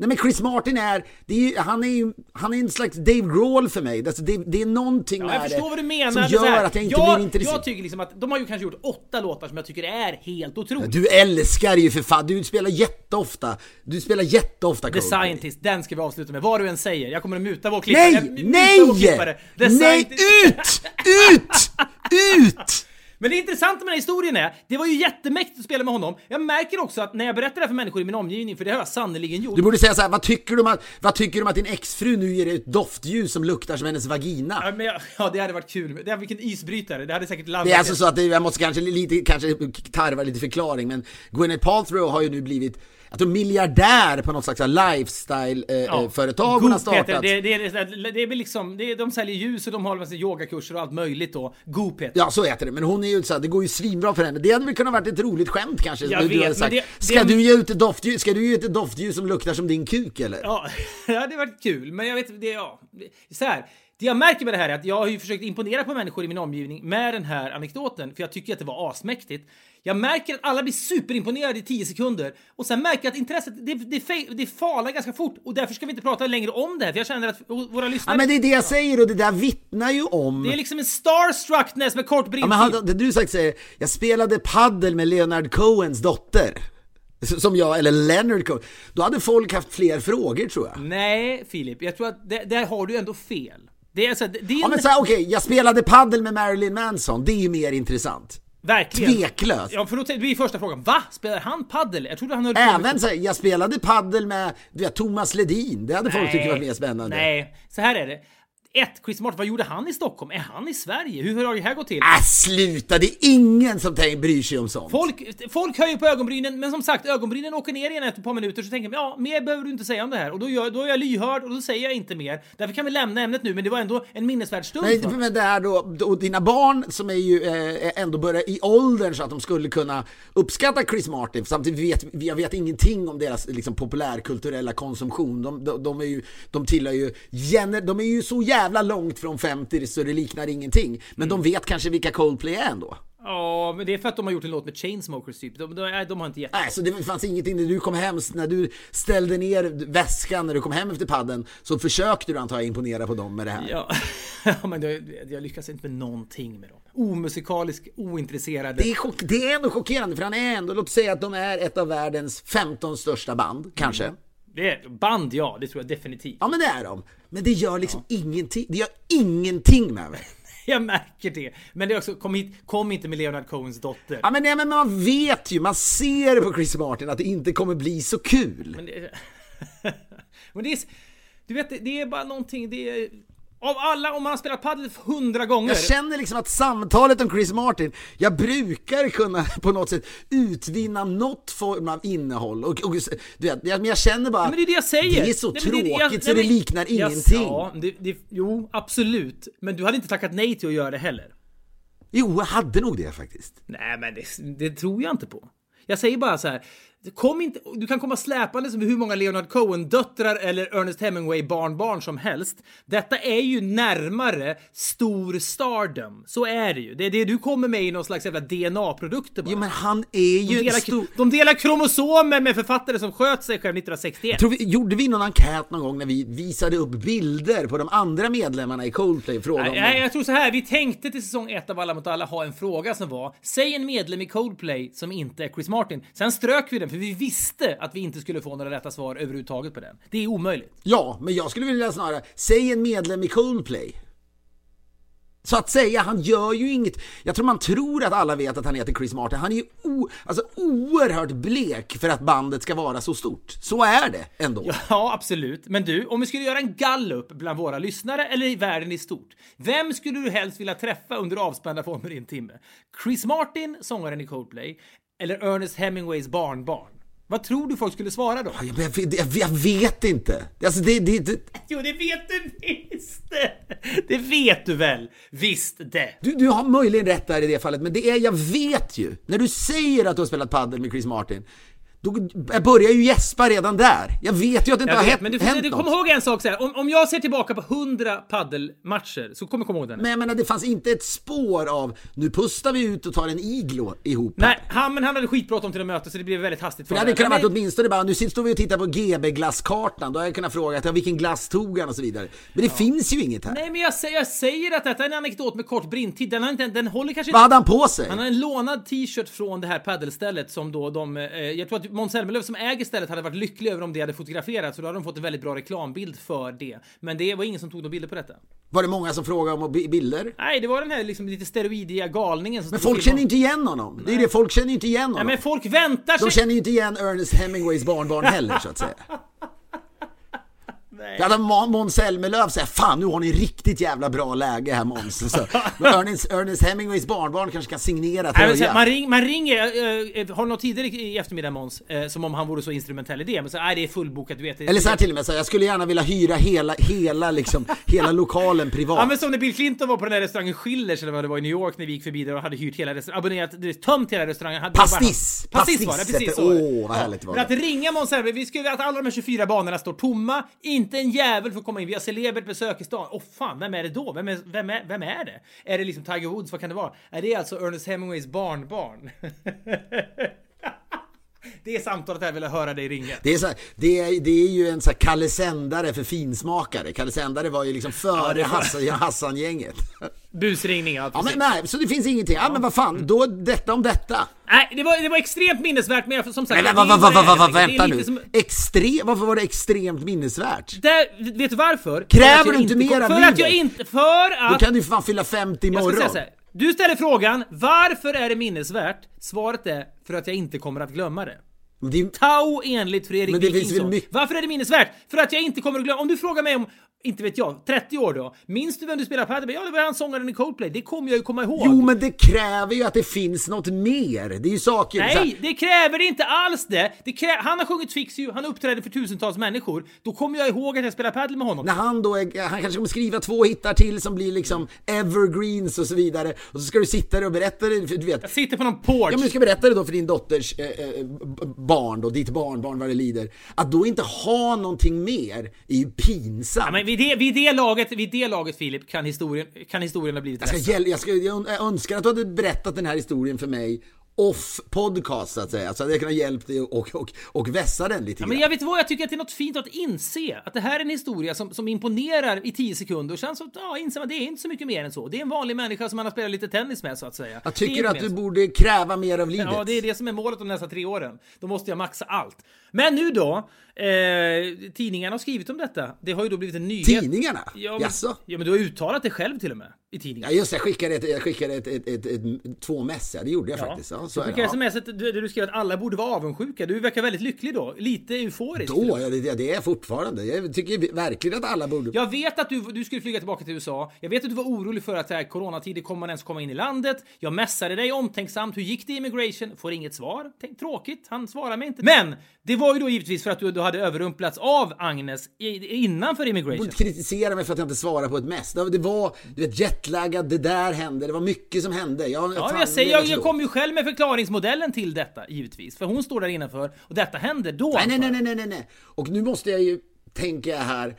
[SPEAKER 2] Nej men Chris Martin är, är han är ju, han är en slags Dave Grohl för mig. Alltså, det, det är någonting
[SPEAKER 1] Ja,
[SPEAKER 2] med
[SPEAKER 1] jag förstår
[SPEAKER 2] det
[SPEAKER 1] vad du menar.
[SPEAKER 2] som gör
[SPEAKER 1] här,
[SPEAKER 2] att jag inte
[SPEAKER 1] jag,
[SPEAKER 2] blir intresserad.
[SPEAKER 1] Jag tycker liksom att de har ju kanske gjort åtta låtar som jag tycker är helt otroliga.
[SPEAKER 2] Du älskar ju för fan, du spelar jätteofta, du spelar jätteofta
[SPEAKER 1] The
[SPEAKER 2] Coldplay.
[SPEAKER 1] Scientist, den ska vi avsluta med. Vad du än säger. Jag kommer att muta vår klippare.
[SPEAKER 2] Nej! Nej! Nej! Ut! Ut! Ut!
[SPEAKER 1] Men det intressanta med den här historien är, det var ju jättemäktigt att spela med honom. Jag märker också att när jag berättar det här för människor i min omgivning, för det har jag sannerligen gjort.
[SPEAKER 2] Du borde säga så här, vad tycker du om att, vad tycker du om att din exfru nu ger dig ett doftljus som luktar som hennes vagina?
[SPEAKER 1] Ja, men jag, ja, det hade varit kul. Det, vilken isbrytare. Det hade säkert landat.
[SPEAKER 2] Det är alltså så att det, jag måste kanske lite, kanske tarva lite förklaring, men Gwyneth Paltrow har ju nu blivit, jag tror miljardär på något slags lifestyle-företag hon har
[SPEAKER 1] Goop heter
[SPEAKER 2] startat.
[SPEAKER 1] det. Det, det, det, det är väl liksom, det, de säljer ljus och de har massa yogakurser och allt möjligt då. Goop heter.
[SPEAKER 2] Ja, så heter det. Men hon är ju så det går ju svinbra för henne. Det hade väl kunnat varit ett roligt skämt kanske.
[SPEAKER 1] Jag
[SPEAKER 2] Du
[SPEAKER 1] vet,
[SPEAKER 2] hade
[SPEAKER 1] men
[SPEAKER 2] sagt,
[SPEAKER 1] det-
[SPEAKER 2] ska,
[SPEAKER 1] det-
[SPEAKER 2] du ge ut ett doftljus, ska du ge ut ett doftljus som luktar som din kuk eller?
[SPEAKER 1] Ja, det hade varit kul. Men jag vet, det, ja. Så här. Det jag märker med det här är att jag har ju försökt imponera på människor i min omgivning med den här anekdoten, för jag tycker att det var asmäktigt. Jag märker att alla blir superimponerade i 10 sekunder och sen märker jag att intresset, det, det, det falar ganska fort och därför ska vi inte prata längre om det här, för jag känner att våra lyssnare...
[SPEAKER 2] Ja men det är det jag säger och det där vittnar ju om...
[SPEAKER 1] Det är liksom en starstruckness med kort
[SPEAKER 2] Ja,
[SPEAKER 1] brintid.
[SPEAKER 2] men hade, det du sagt säger, jag spelade paddel med Leonard Cohens dotter. Som jag, eller Leonard Cohen. Då hade folk haft fler frågor tror jag.
[SPEAKER 1] Nej, Filip, jag tror att det, där har du ändå fel. Det är alltså, din...
[SPEAKER 2] Ja men såhär, okej, jag spelade paddel med Marilyn Manson, det är ju mer intressant.
[SPEAKER 1] Verkligen.
[SPEAKER 2] Tveklöst.
[SPEAKER 1] Ja, för då blir första frågan. Va? Spelar han paddel? Jag trodde han höll
[SPEAKER 2] Även såhär, jag spelade paddel med, du vet, Thomas Ledin, det hade folk tyckt var mer spännande.
[SPEAKER 1] Nej, så här är det. Ett, Chris Martin, vad gjorde han i Stockholm? Är han i Sverige? Hur har det här gått till?
[SPEAKER 2] Äh, sluta! Det är ingen som tänker, bryr sig om sånt.
[SPEAKER 1] Folk, folk höjer på ögonbrynen, men som sagt, ögonbrynen åker ner igen efter ett par minuter så tänker man ja, mer behöver du inte säga om det här. Och då, gör, då är jag lyhörd och då säger jag inte mer. Därför kan vi lämna ämnet nu, men det var ändå en minnesvärd stund.
[SPEAKER 2] Nej,
[SPEAKER 1] för-
[SPEAKER 2] men det här då, och dina barn som är ju eh, ändå börjar i åldern så att de skulle kunna uppskatta Chris Martin, samtidigt vet jag vet ingenting om deras liksom, populärkulturella konsumtion. De, de, de är ju, de tillhör ju, gener, de är ju så jävla långt från 50 så det liknar ingenting. Men de vet kanske vilka Coldplay är ändå.
[SPEAKER 1] Ja, men det är för att de har gjort en låt med Chainsmokers typ. De, de, de har inte gett...
[SPEAKER 2] Nej, så det fanns ingenting när du kom hem, när du ställde ner väskan när du kom hem efter padden så försökte du antar jag imponera på dem med det här.
[SPEAKER 1] Ja, ja men jag, jag lyckas inte med någonting med dem. Omusikalisk, ointresserade.
[SPEAKER 2] Det är, chock, det är ändå chockerande för han är ändå, låt säga att de är ett av världens 15 största band, kanske.
[SPEAKER 1] Det är band, ja, det tror jag definitivt.
[SPEAKER 2] Ja men det är de. Men det gör liksom ingenting, det gör ingenting med mig.
[SPEAKER 1] Jag märker det. Men det är också, kom, hit, kom inte med Leonard Cohens dotter.
[SPEAKER 2] Ja men, nej, men man vet ju, man ser på Chris Martin att det inte kommer bli så kul.
[SPEAKER 1] Men det, men det är, du vet, det är bara någonting, det är, av alla, om man har spelat padel hundra gånger.
[SPEAKER 2] Jag känner liksom att samtalet om Chris Martin, jag brukar kunna på något sätt utvinna något form av innehåll. Och, och, du vet, men jag känner bara,
[SPEAKER 1] Men det är det jag säger!
[SPEAKER 2] det är så
[SPEAKER 1] Nej, men det-
[SPEAKER 2] tråkigt
[SPEAKER 1] jag-
[SPEAKER 2] så det
[SPEAKER 1] nej,
[SPEAKER 2] liknar
[SPEAKER 1] jag-
[SPEAKER 2] ingenting.
[SPEAKER 1] Ja, det, det, jo, absolut. Men du hade inte tackat nej till att göra det heller.
[SPEAKER 2] Jo, jag hade nog det faktiskt.
[SPEAKER 1] Nej, men det, det tror jag inte på. Jag säger bara så här. Kom inte, du kan komma släpande som hur många Leonard Cohen-döttrar eller Ernest Hemingway-barnbarn som helst. Detta är ju närmare stor stardom. Så är det ju. Det är det du kommer med i någon slags jävla DNA-produkter bara.
[SPEAKER 2] Jo men han är ju
[SPEAKER 1] de, delar,
[SPEAKER 2] stor...
[SPEAKER 1] de delar kromosomer med författare som sköt sig själv 1961.
[SPEAKER 2] Tror vi, gjorde vi någon enkät någon gång när vi visade upp bilder på de andra medlemmarna i Coldplay? Fråga
[SPEAKER 1] Nej,
[SPEAKER 2] dem?
[SPEAKER 1] jag tror så här. Vi tänkte till säsong ett av Alla mot alla ha en fråga som var Säg en medlem i Coldplay som inte är Chris Martin. Sen strök vi den för vi visste att vi inte skulle få några rätta svar överhuvudtaget på den. Det är omöjligt.
[SPEAKER 2] Ja, men jag skulle vilja snarare, säg en medlem i Coldplay. Så att säga, han gör ju inget. Jag tror man tror att alla vet att han heter Chris Martin. Han är ju o, alltså, oerhört blek för att bandet ska vara så stort. Så är det ändå.
[SPEAKER 1] Ja, absolut. Men du, om vi skulle göra en gallup bland våra lyssnare eller i världen i stort. Vem skulle du helst vilja träffa under avspända former i en timme? Chris Martin, sångaren i Coldplay, eller Ernest Hemingways barnbarn? Vad tror du folk skulle svara då?
[SPEAKER 2] Jag, jag, jag, jag vet inte. Alltså det, det, det,
[SPEAKER 1] Jo, det vet du visst! Det vet du väl? Visst det!
[SPEAKER 2] du, du har möjligen rätt där i det fallet, men det är, jag vet ju. När du säger att du har spelat padel med Chris Martin, då jag börjar ju gäspa redan där. Jag vet ju att det inte
[SPEAKER 1] Jag
[SPEAKER 2] har
[SPEAKER 1] vet,
[SPEAKER 2] hänt,
[SPEAKER 1] men du,
[SPEAKER 2] hänt
[SPEAKER 1] du
[SPEAKER 2] något.
[SPEAKER 1] kom ihåg en sak så här. Om, om jag ser tillbaka på 100 paddelmatcher så kommer jag komma ihåg den.
[SPEAKER 2] Men jag menar, det fanns inte ett spår av nu pustar vi ut och tar en iglo ihop.
[SPEAKER 1] Nej, han, men han hade skitbråttom till att möte så det blev väldigt hastigt.
[SPEAKER 2] För det hade kunnat varit åtminstone bara, nu står vi och tittar på GB-glasskartan, då hade jag kunnat fråga ja, vilken glass tog han och så vidare. Men det finns ju inget här.
[SPEAKER 1] Nej, men jag, säger- jag säger att detta är en anekdot med kort brintid. Den, har inte, den håller kanske
[SPEAKER 2] Vad
[SPEAKER 1] inte...
[SPEAKER 2] hade han på sig?
[SPEAKER 1] Han har en lånad t-shirt från det här paddelstället som då de... Eh, jag tror att Måns Zelmerlöw som äger stället hade varit lycklig över om det hade fotograferats så då hade de fått en väldigt bra reklambild för det. Men det var ingen som tog några bilder på detta.
[SPEAKER 2] Var det många som frågade om bi- bilder?
[SPEAKER 1] Nej, det var den här liksom lite steroidiga galningen som
[SPEAKER 2] Men folk känner inte igen honom. Det är det, folk känner inte igen
[SPEAKER 1] Nej,
[SPEAKER 2] honom.
[SPEAKER 1] men folk väntar sig...
[SPEAKER 2] De känner ju inte igen Ernest Hemingways barnbarn heller så att säga.
[SPEAKER 1] Nej.
[SPEAKER 2] Jag hade Må- Måns Zelmerlöw säga Fan nu har ni riktigt jävla bra läge här Måns. Ernest, Ernest Hemingways barnbarn kanske kan signera
[SPEAKER 1] Nej, men så här,
[SPEAKER 2] tröjan.
[SPEAKER 1] man, ring, man ringer, äh, äh, har du något tidigare i eftermiddag Måns? Äh, som om han vore så instrumentell i det. Men så nej det är fullbokat, du vet.
[SPEAKER 2] Eller så här till och med, så jag skulle gärna vilja hyra hela, hela, liksom, hela lokalen privat.
[SPEAKER 1] Ja men som när Bill Clinton var på den där restaurangen Schillers eller vad det var i New York när vi gick förbi där och hade hyrt hela restaurangen, abonnerat, det- tömt hela restaurangen. Hade
[SPEAKER 2] Pastiss!
[SPEAKER 1] bara- Pastiss var det, precis så. det.
[SPEAKER 2] åh, vad härligt var
[SPEAKER 1] Men att
[SPEAKER 2] det.
[SPEAKER 1] ringa Måns vi skulle att alla de här 24 banorna står tomma, inte inte en jävel får komma in, vi har celebert besök i stan. Åh fan, vem är det då? Vem är, vem, är, vem är det? Är det liksom Tiger Woods, vad kan det vara? Är det alltså Ernest Hemingways barnbarn? det samtalet jag ville höra dig ringa.
[SPEAKER 2] Det är, så här, det, är, det är ju en så här Kalle Sändare för finsmakare. Kalle Sändare var ju liksom före Hassan, Hassan-gänget.
[SPEAKER 1] Busringning, ja,
[SPEAKER 2] Ja, men nej, så det finns ingenting. Ja, men vad fan, då detta om detta.
[SPEAKER 1] Nej, det var, det var extremt minnesvärt, men jag, som sagt... Är
[SPEAKER 2] men vad,
[SPEAKER 1] det är,
[SPEAKER 2] vad,
[SPEAKER 1] helt
[SPEAKER 2] vänta
[SPEAKER 1] är
[SPEAKER 2] nu.
[SPEAKER 1] som-
[SPEAKER 2] Extrem, varför var det extremt minnesvärt?
[SPEAKER 1] Där, vet du varför?
[SPEAKER 2] Kräver du inte mer av
[SPEAKER 1] För att jag inte... För
[SPEAKER 2] Då
[SPEAKER 1] att...
[SPEAKER 2] kan du fan fylla 50
[SPEAKER 1] Jag ska
[SPEAKER 2] imorgon.
[SPEAKER 1] säga. Du ställer frågan, varför är det minnesvärt? Svaret är, för att jag inte kommer att glömma det.
[SPEAKER 2] Det
[SPEAKER 1] Tau enligt Fredrik
[SPEAKER 2] Men det
[SPEAKER 1] Wikingsson.
[SPEAKER 2] mycket-
[SPEAKER 1] Varför är det minnesvärt? För att jag inte kommer att glömma. Om du frågar mig om, inte vet jag, 30 år då. Minns du vem du spelar padel med? Ja, det var han sångaren i Coldplay. Det kommer jag ju komma ihåg.
[SPEAKER 2] jo, men det kräver ju att det finns något mer. Det är ju saker...
[SPEAKER 1] Nej, det kräver inte alls det. det krä... Han har sjungit Fix You, han uppträder för tusentals människor. Då kommer jag ihåg att jag spelar padel med honom.
[SPEAKER 2] När han då är, han kanske kommer skriva två hittar till som blir liksom evergreens och så vidare. Och så ska du sitta där och berätta det, för du vet.
[SPEAKER 1] Jag sitter på någon porch.
[SPEAKER 2] Ja men du ska berätta det då för din dotters eh, eh, barn då, ditt barnbarn vad det lider. Att då inte ha någonting mer är ju pinsamt.
[SPEAKER 1] Ja, vid det, vid det laget, vid det laget Filip, kan historien, kan historien ha blivit
[SPEAKER 2] jag, ska jag, ska, jag önskar att du hade berättat den här historien för mig off podcast så att säga. Så hade jag kunnat hjälpa dig och, och, och vässa den lite
[SPEAKER 1] Ja,
[SPEAKER 2] grann.
[SPEAKER 1] men jag vet vad, jag tycker att det är något fint att inse att det här är en historia som, som imponerar i 10 sekunder och sen så ja, inser man det är inte så mycket mer än så. Det är en vanlig människa som man har spelat lite tennis med så att säga.
[SPEAKER 2] Jag tycker att du
[SPEAKER 1] så.
[SPEAKER 2] borde kräva mer av livet.
[SPEAKER 1] Ja, det är det som är målet de nästa tre åren. Då måste jag maxa allt. Men nu då, eh, tidningarna har skrivit om detta. Det har ju då blivit en nyhet.
[SPEAKER 2] Tidningarna?
[SPEAKER 1] Ja, men,
[SPEAKER 2] Jaså?
[SPEAKER 1] ja, men du har uttalat det själv till och med i tidningen.
[SPEAKER 2] Ja just det, jag skickade, ett, jag skickade ett, ett, ett, ett, två mess, ja, det gjorde jag faktiskt. Ja, så
[SPEAKER 1] du skickade
[SPEAKER 2] Ja.
[SPEAKER 1] sms där du skrev att alla borde vara avundsjuka. Du verkar väldigt lycklig då. Lite euforisk.
[SPEAKER 2] Då, ja, det, det är jag fortfarande. Jag tycker verkligen att alla borde...
[SPEAKER 1] Jag vet att du, du skulle flyga tillbaka till USA. Jag vet att du var orolig för att här coronatider kommer man ens komma in i landet. Jag messade dig omtänksamt. Hur gick det i immigration? Får inget svar. Tänk, tråkigt. Han svarar mig inte. Men det var ju då givetvis för att du, du hade överrumplats av Agnes i, innanför
[SPEAKER 2] Du
[SPEAKER 1] immigration.
[SPEAKER 2] inte kritisera mig för att jag inte svarar på ett mess. Det var- du vet, jetlaggad, det där hände, det var mycket som hände. Jag,
[SPEAKER 1] Ja,
[SPEAKER 2] fan,
[SPEAKER 1] jag, säger, jag, jag kom ju själv med förklaringsmodellen till detta, givetvis. För hon står där innanför och detta hände då.
[SPEAKER 2] Nej, nej,
[SPEAKER 1] antar
[SPEAKER 2] nej,
[SPEAKER 1] jag.
[SPEAKER 2] nej, nej, nej. Och nu måste jag ju tänka här.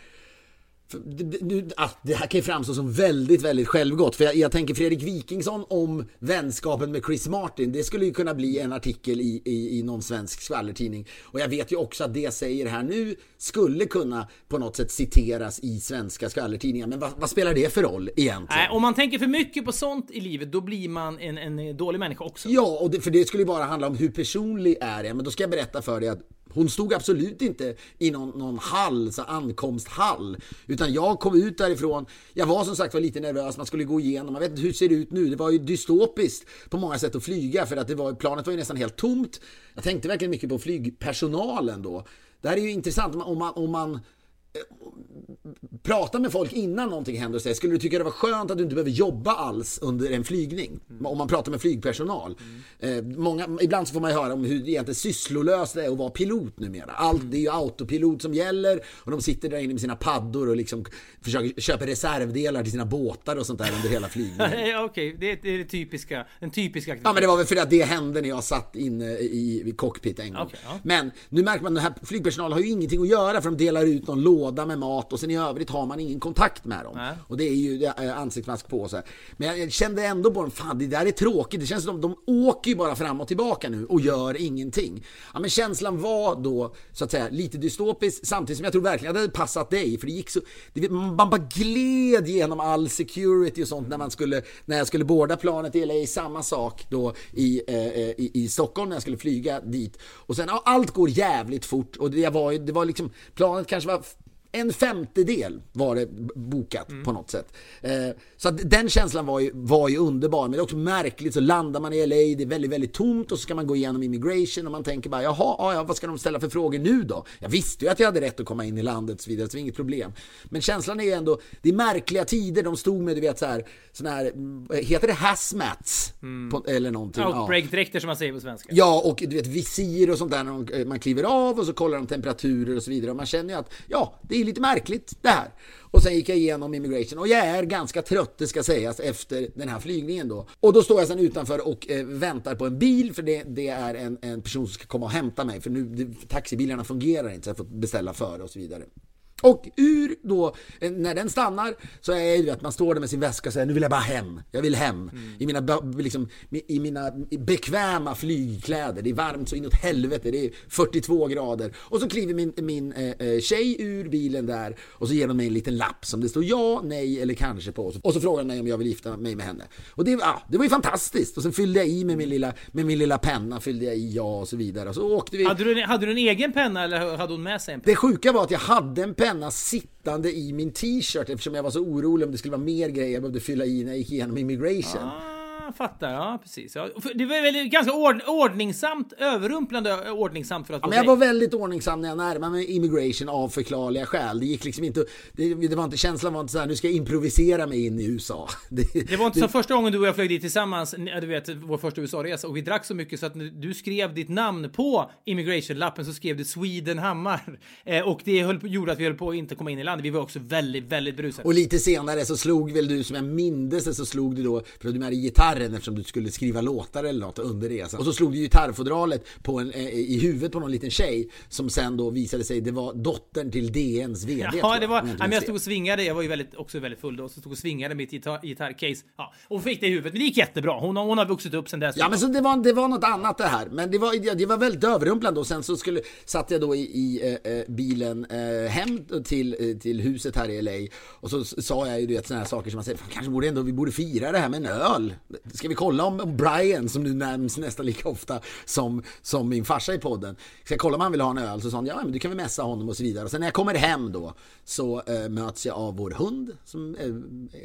[SPEAKER 2] Det, ah, det här kan ju framstå som väldigt, väldigt självgott. För jag, jag tänker Fredrik Wikingsson om vänskapen med Chris Martin. Det skulle ju kunna bli en artikel i, i, i någon svensk skvallertidning. Och jag vet ju också att det jag säger här nu skulle kunna på något sätt citeras i svenska skvallertidningar. Men vad, vad spelar det för roll egentligen?
[SPEAKER 1] Nej, om man tänker för mycket på sånt i livet, då blir man en, en dålig människa också.
[SPEAKER 2] Ja, och det, för det skulle ju bara handla om hur personlig är jag. Men då ska jag berätta för dig att hon stod absolut inte i någon, någon hall, så ankomsthall. Utan jag kom ut därifrån. Jag var som sagt var lite nervös, man skulle gå igenom. Man vet inte hur det ser ut nu. Det var ju dystopiskt på många sätt att flyga för att det var, planet var ju nästan helt tomt. Jag tänkte verkligen mycket på flygpersonalen då. Det här är ju intressant om man, om man, om man prata med folk innan någonting händer och säga skulle du tycka det var skönt att du inte behöver jobba alls under en flygning? Om man pratar med flygpersonal. Eh, många, ibland så får man ju höra om hur egentligen sysslolöst det är att vara pilot numera. Allt, det är ju autopilot som gäller och de sitter där inne med sina paddor och liksom försöker köpa reservdelar till sina båtar och sånt där under hela flygningen.
[SPEAKER 1] Ja, Okej, det, är- det typiska, den typiska
[SPEAKER 2] Ja men det var väl för att det hände när jag satt inne i, i cockpit en gång.
[SPEAKER 1] Okej, ja.
[SPEAKER 2] Men nu märker man att den här flygpersonalen har ju ingenting att göra för de delar ut någon låda med mat och sen i övrigt har man ingen kontakt med dem.
[SPEAKER 1] Nej.
[SPEAKER 2] Och det är ju ansiktsmask på och så här. Men jag, kände ändå på dem, fan det där är tråkigt. Det känns som de, de åker ju bara fram och tillbaka nu och gör ingenting. Ja men känslan var då så att säga lite dystopisk samtidigt som jag tror verkligen att det hade passat dig. För det gick så, det, man bara gled genom all security och sånt när man skulle, när jag skulle boarda planet i LA, samma sak då i, eh, eh, i, i Stockholm när jag skulle flyga dit. Och sen, ja, allt går jävligt fort och det var, ju- det var liksom, planet kanske var en femtedel var det bokat på något sätt. Eh, så att den känslan var ju, var ju underbar. Men det är också märkligt, så landar man i LA, det är väldigt, väldigt tomt och så ska man gå igenom immigration och man tänker bara jaha, ja, ja, vad ska de ställa för frågor nu då? Jag visste ju att jag hade rätt att komma in i landet och så vidare, så det var inget problem. Men känslan är ju ändå, det är märkliga tider, de stod med du vet så här, sån här, mm, heter det hazmats? På, eller någonting. Ja.
[SPEAKER 1] Outbreak-dräkter som man säger på svenska.
[SPEAKER 2] Ja, och du vet visir och sånt där när eh, man kliver av och så kollar de temperaturer och så vidare. Och man känner ju att ja, det är lite märkligt det här. Och sen gick jag igenom immigration och jag är ganska trött, det ska sägas, efter den här flygningen då. Och då står jag sen utanför och eh, väntar på en bil för det, det är en, en person som ska komma och hämta mig. För nu, det, taxibilarna fungerar inte så jag får beställa före och så vidare. Och ur då, eh, när den stannar så är det att man står där med sin väska och säger nu vill jag bara hem. Jag vill hem. I, mina, liksom, I mina bekväma flygkläder. Det är varmt så inåt helvete. Det är 42 grader. Och så kliver min, min eh, eh, tjej ur bilen där och så ger hon mig en liten lapp som det står ja, nej eller kanske på. Och så frågar hon mig om jag vill gifta mig med henne. Och det, ja, det var ju fantastiskt. Och sen fyllde jag i med min lilla, med min lilla penna, fyllde jag i ja och så vidare. Och så åkte vi.
[SPEAKER 1] Hade du, en- hade du en egen penna eller hade hon med sig en penna?
[SPEAKER 2] Det sjuka var att jag hade en penna sittande i min t-shirt eftersom jag var så orolig om det skulle vara mer grejer jag behövde fylla i när jag gick igenom immigration.
[SPEAKER 1] Ah, fattar. Ja, precis. Ja. Det var väl ganska ord, ordningsamt, överrumplande ordningsamt för att
[SPEAKER 2] Ja, men jag var väldigt ordningsam när jag närmade mig immigration av förklarliga skäl. Det gick liksom inte, det, det var inte, känslan var inte så här, nu ska jag improvisera mig in i USA. Det,
[SPEAKER 1] Det var inte som första gången du och jag flög dit tillsammans, du vet, vår första USA-resa, och vi drack så mycket så att du skrev ditt namn på immigration-lappen så skrev du Sweden Hammar. Eh, och det höll, gjorde att vi höll på att inte komma in i landet. Vi var också väldigt, väldigt berusade.
[SPEAKER 2] Och lite senare så slog väl du, som jag mindes det, så slog du då, för att du med dig gitarren eftersom du skulle skriva låtar eller något under resan. Och så slog du gitarrfodralet på en, eh, i huvudet på någon liten tjej som sen då visade sig, det var dottern till DNs VD.
[SPEAKER 1] Ja,
[SPEAKER 2] jag,
[SPEAKER 1] det var,
[SPEAKER 2] om
[SPEAKER 1] ja,
[SPEAKER 2] inte
[SPEAKER 1] men jag stod och svingade, jag var ju väldigt, också väldigt full då, så stod och svingade mitt gitarr, gitarrcase. Ja, och fick det i huvudet, men det gick jättebra. Hon, har- hon har vuxit upp sen dess.
[SPEAKER 2] Ja men så det var, det var något annat det här. Men det var, det var väldigt överrumplande och sen så skulle, satt jag då i, i eh, bilen eh, hem till, till huset här i LA och så sa jag ju du vet sådana här saker som man säger, "Fan, kanske borde ändå, vi borde fira det här med en öl. Ska vi kolla om, Brian, som nu nämns nästan lika ofta som, som min farsa i podden, ska jag kolla om han vill ha en öl? Så sa han, ja men du kan väl messa honom och så vidare. Och sen när jag kommer hem då så eh, möts jag av vår hund som är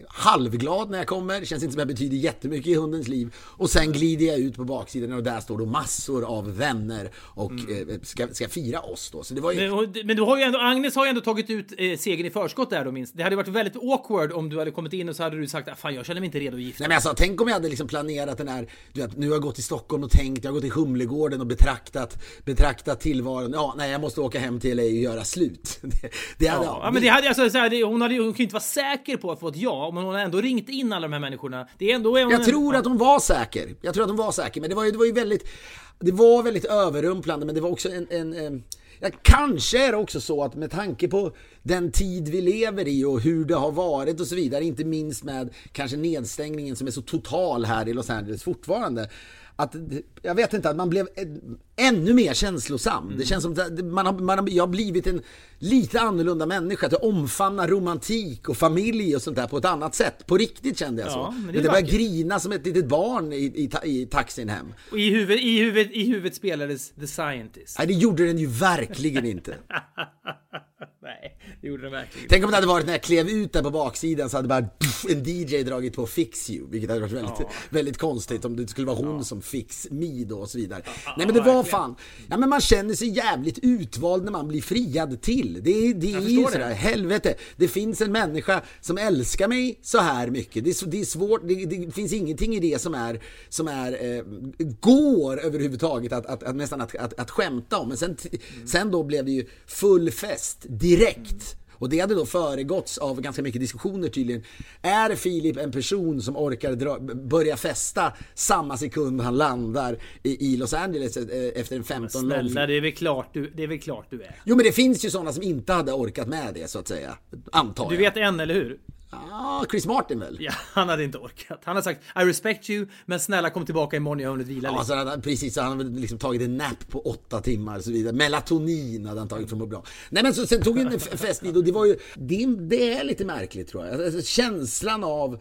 [SPEAKER 2] halvglad när jag kommer. Det känns inte som jag betyder jättemycket i hundens liv. Och sen glider jag ut på baksidan och där står då massor av vänner och eh, ska, ska fira oss då. Så det var ju...
[SPEAKER 1] Men du har ju ändå, Agnes har ju ändå tagit ut eh, segern i förskott där då minst. Det hade varit väldigt awkward om du hade kommit in och så hade du sagt ah, fan jag känner mig inte redo att gifta
[SPEAKER 2] Nej men alltså, tänk om jag hade liksom planerat den här, du vet, nu har jag gått till Stockholm och tänkt, jag har gått till Humlegården och betraktat, betraktat tillvaron. Ja, nej jag måste åka hem till LA och göra slut. Det, det hade,
[SPEAKER 1] Ja, men det hade alltså, så här, det, hon, hade, hon ju inte vara säker på att få ett ja, men hon har ändå ringt in alla de här människorna. Det är ändå... Är hon
[SPEAKER 2] Jag
[SPEAKER 1] en-
[SPEAKER 2] tror att hon var säker. Jag tror att hon var säker. Men det var ju, det var ju väldigt... Det var väldigt överrumplande men det var också en... en, en ja, kanske är det också så att med tanke på den tid vi lever i och hur det har varit och så vidare, inte minst med kanske nedstängningen som är så total här i Los Angeles fortfarande. Att, jag vet inte, att man blev än- ännu mer känslosam. Det känns som att man har, man har, jag har blivit en lite annorlunda människa. Att jag omfamnar romantik och familj och sånt där på ett annat sätt. På riktigt kände jag så.
[SPEAKER 1] Ja, men det
[SPEAKER 2] men det började grina som ett litet barn i, i, i taxin hem.
[SPEAKER 1] Och i huvudet, i, huvudet, I huvudet spelades The Scientist.
[SPEAKER 2] Nej, det gjorde den ju verkligen inte.
[SPEAKER 1] Nej, det gjorde den verkligen
[SPEAKER 2] Tänk om det hade varit när jag klev ut där på baksidan så hade bara pff, en DJ dragit på Fix You, vilket hade varit väldigt, väldigt konstigt om det skulle vara hon som Fix Me då och så vidare. Nej men det var fan, ja men man känner sig jävligt utvald när man blir friad till. Det, är- det är ju sådär,
[SPEAKER 1] det.
[SPEAKER 2] helvete. Det finns en människa som älskar mig så här mycket. Det är, det är svårt, det, det finns ingenting i det som är, som är, eh, går överhuvudtaget att, att, att nästan att, att, att skämta om. Men sen, sen då blev det ju full fest direkt. Och det hade då föregåtts av ganska mycket diskussioner tydligen. Är Filip en person som orkar dra, börja festa samma sekund han landar i, i Los Angeles eh, efter en 15 lång
[SPEAKER 1] Snälla, det är väl klart du, det är. Väl klart du är.
[SPEAKER 2] Jo men det finns ju sådana som inte hade orkat med det så att säga. Antar
[SPEAKER 1] Du
[SPEAKER 2] jag.
[SPEAKER 1] vet en, eller hur?
[SPEAKER 2] Ja, Chris Martin väl?
[SPEAKER 1] Ja, han hade inte orkat. Han har sagt I respect you, men snälla kom tillbaka imorgon, jag har hunnit vila lite.
[SPEAKER 2] så hade han, precis, så han hade liksom tagit en nap på åtta timmar och så vidare. Melatonin hade han tagit för att må bra. Nej men så, sen tog en f- fest vid och det var ju, det, det är lite märkligt tror jag. Alltså, känslan av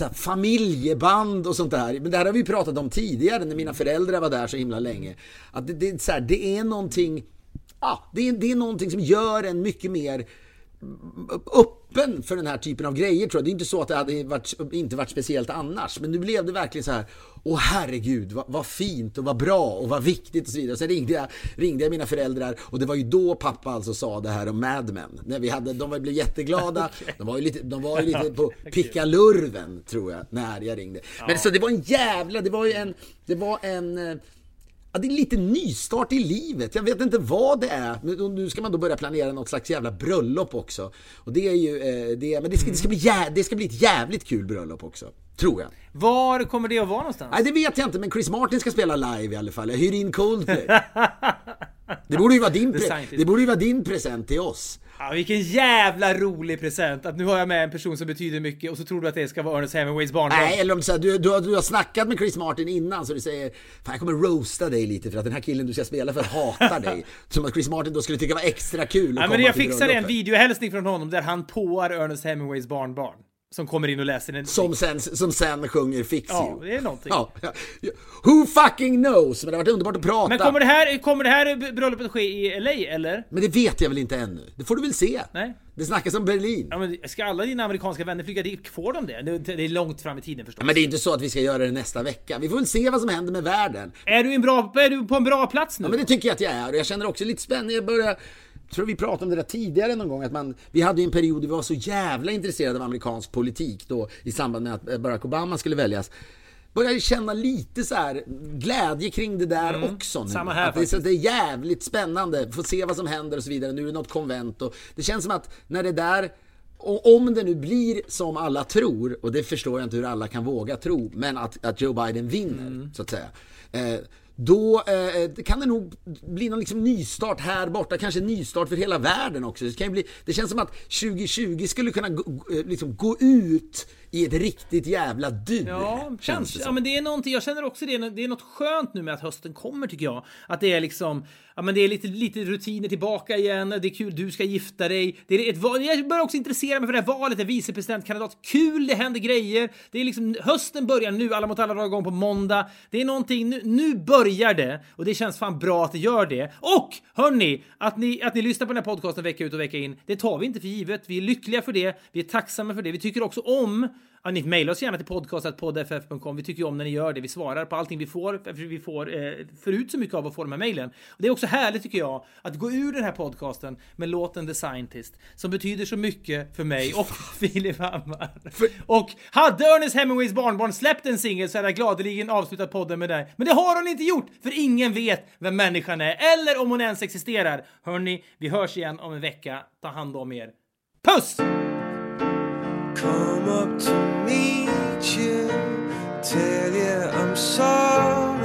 [SPEAKER 2] här, familjeband och sånt där. Men det här har vi pratat om tidigare när mina föräldrar var där så himla länge. Att det, det, här, det är någonting, ja, det är, det är någonting som gör en mycket mer öppen för den här typen av grejer tror jag. Det är inte så att det hade varit, inte varit speciellt annars. Men nu blev det verkligen så här. Åh herregud, vad, vad fint och vad bra och vad viktigt och så vidare. Sen ringde jag, ringde jag mina föräldrar och det var ju då pappa alltså sa det här om Mad Men. När vi hade, de var- blev jätteglada. De var ju lite, de var ju lite på pickalurven tror jag, när jag ringde. Men så det var en jävla, det var ju en, det var en eh, Ja, det är lite nystart i livet. Jag vet inte vad det är. Men nu ska man då börja planera något slags jävla bröllop också. Och det är ju, eh, det, men det ska, det, ska bli jä, det ska bli ett jävligt kul bröllop också. Tror jag.
[SPEAKER 1] Var kommer det att vara någonstans?
[SPEAKER 2] Nej, det vet jag inte, men Chris Martin ska spela live i alla fall. Jag hyr in Coldplay. Det borde ju vara din, pre- det borde ju vara din present till oss.
[SPEAKER 1] Ja, vilken jävla rolig present! Att nu har jag med en person som betyder mycket och så tror du att det ska vara Ernest Hemingways barnbarn.
[SPEAKER 2] Nej, eller om du, säger, du, du, har, du har snackat med Chris Martin innan så du säger Fan jag kommer roasta dig lite för att den här killen du ska spela för hatar dig. Som att Chris Martin då skulle tycka var extra kul att
[SPEAKER 1] Ja,
[SPEAKER 2] komma
[SPEAKER 1] men jag fixar en videohälsning från honom där han påar Ernest Hemingways barnbarn. Som kommer in och läser en...
[SPEAKER 2] Som sen, som sen sjunger Fix
[SPEAKER 1] Ja,
[SPEAKER 2] You.
[SPEAKER 1] det är någonting.
[SPEAKER 2] Ja, ja. Who fucking knows? Men det har varit underbart att prata.
[SPEAKER 1] Men kommer det, här, kommer det här bröllopet ske i LA eller?
[SPEAKER 2] Men det vet jag väl inte ännu. Det får du väl se.
[SPEAKER 1] Nej.
[SPEAKER 2] Det snackas om Berlin.
[SPEAKER 1] Ja, men ska alla dina amerikanska vänner flyga dit? Får de det? Det- är långt fram i tiden förstås.
[SPEAKER 2] Men det är inte så att vi ska göra det nästa vecka. Vi får väl se vad som händer med världen.
[SPEAKER 1] Är du, en bra, är du på en bra plats nu?
[SPEAKER 2] Ja, men det tycker jag att jag är. Och jag känner också lite spänning. Jag börjar... Tror vi pratade om det där tidigare någon gång, att man, vi hade ju en period där vi var så jävla intresserade av amerikansk politik då i samband med att Barack Obama skulle väljas. Börjar känna lite så här glädje kring det där också nu.
[SPEAKER 1] samma här
[SPEAKER 2] att det, är så,
[SPEAKER 1] faktiskt.
[SPEAKER 2] det är jävligt spännande, få se vad som händer och så vidare. Nu är det något konvent och det känns som att när det där och om det nu blir som alla tror, och det förstår jag inte hur alla kan våga tro, men att, att Joe Biden vinner,
[SPEAKER 1] Mm.
[SPEAKER 2] så att säga. Eh, då eh, eh, kan det nog bli någon liksom nystart här borta, kanske en nystart för hela världen också. Det, kan ju bli, det känns som att 2020 skulle kunna gå, liksom gå ut i ett riktigt jävla dur.
[SPEAKER 1] Ja,
[SPEAKER 2] känns det
[SPEAKER 1] Ja, men det är någonting, jag känner också det, det är något skönt nu med att hösten kommer tycker jag. Att det är liksom, ja men det är lite, lite rutiner tillbaka igen, det är kul, du ska gifta dig. Det är ett val, jag börjar också intressera mig för det här valet, en vicepresidentkandidat. Kul, det händer grejer. Det är liksom, hösten börjar nu, alla mot alla drar igång på måndag. Det är någonting, nu, nu börjar det och det känns fan bra att det gör det. Och hörni, att ni, att ni lyssnar på den här podcasten vecka ut och vecka in, det tar vi inte för givet. Vi är lyckliga för det, vi är tacksamma för det. Vi tycker också om Ja, ni mejlar oss gärna till podcast.poddff.com. Vi tycker ju om när ni gör det. Vi svarar på allting vi får. för Vi får eh, förut så mycket av att få de här mejlen. Det är också härligt tycker jag att gå ur den här podcasten med låten The Scientist som betyder så mycket för mig och Filip Hammar. Och hade Ernest Hemingways barnbarn släppt en singel så hade jag gladeligen avslutat podden med det. Men det har hon inte gjort, för ingen vet vem människan är eller om hon ens existerar. Hörni, vi hörs igen om en vecka. Ta hand om er. Puss!
[SPEAKER 3] come up to meet you, tell you I'm sorry.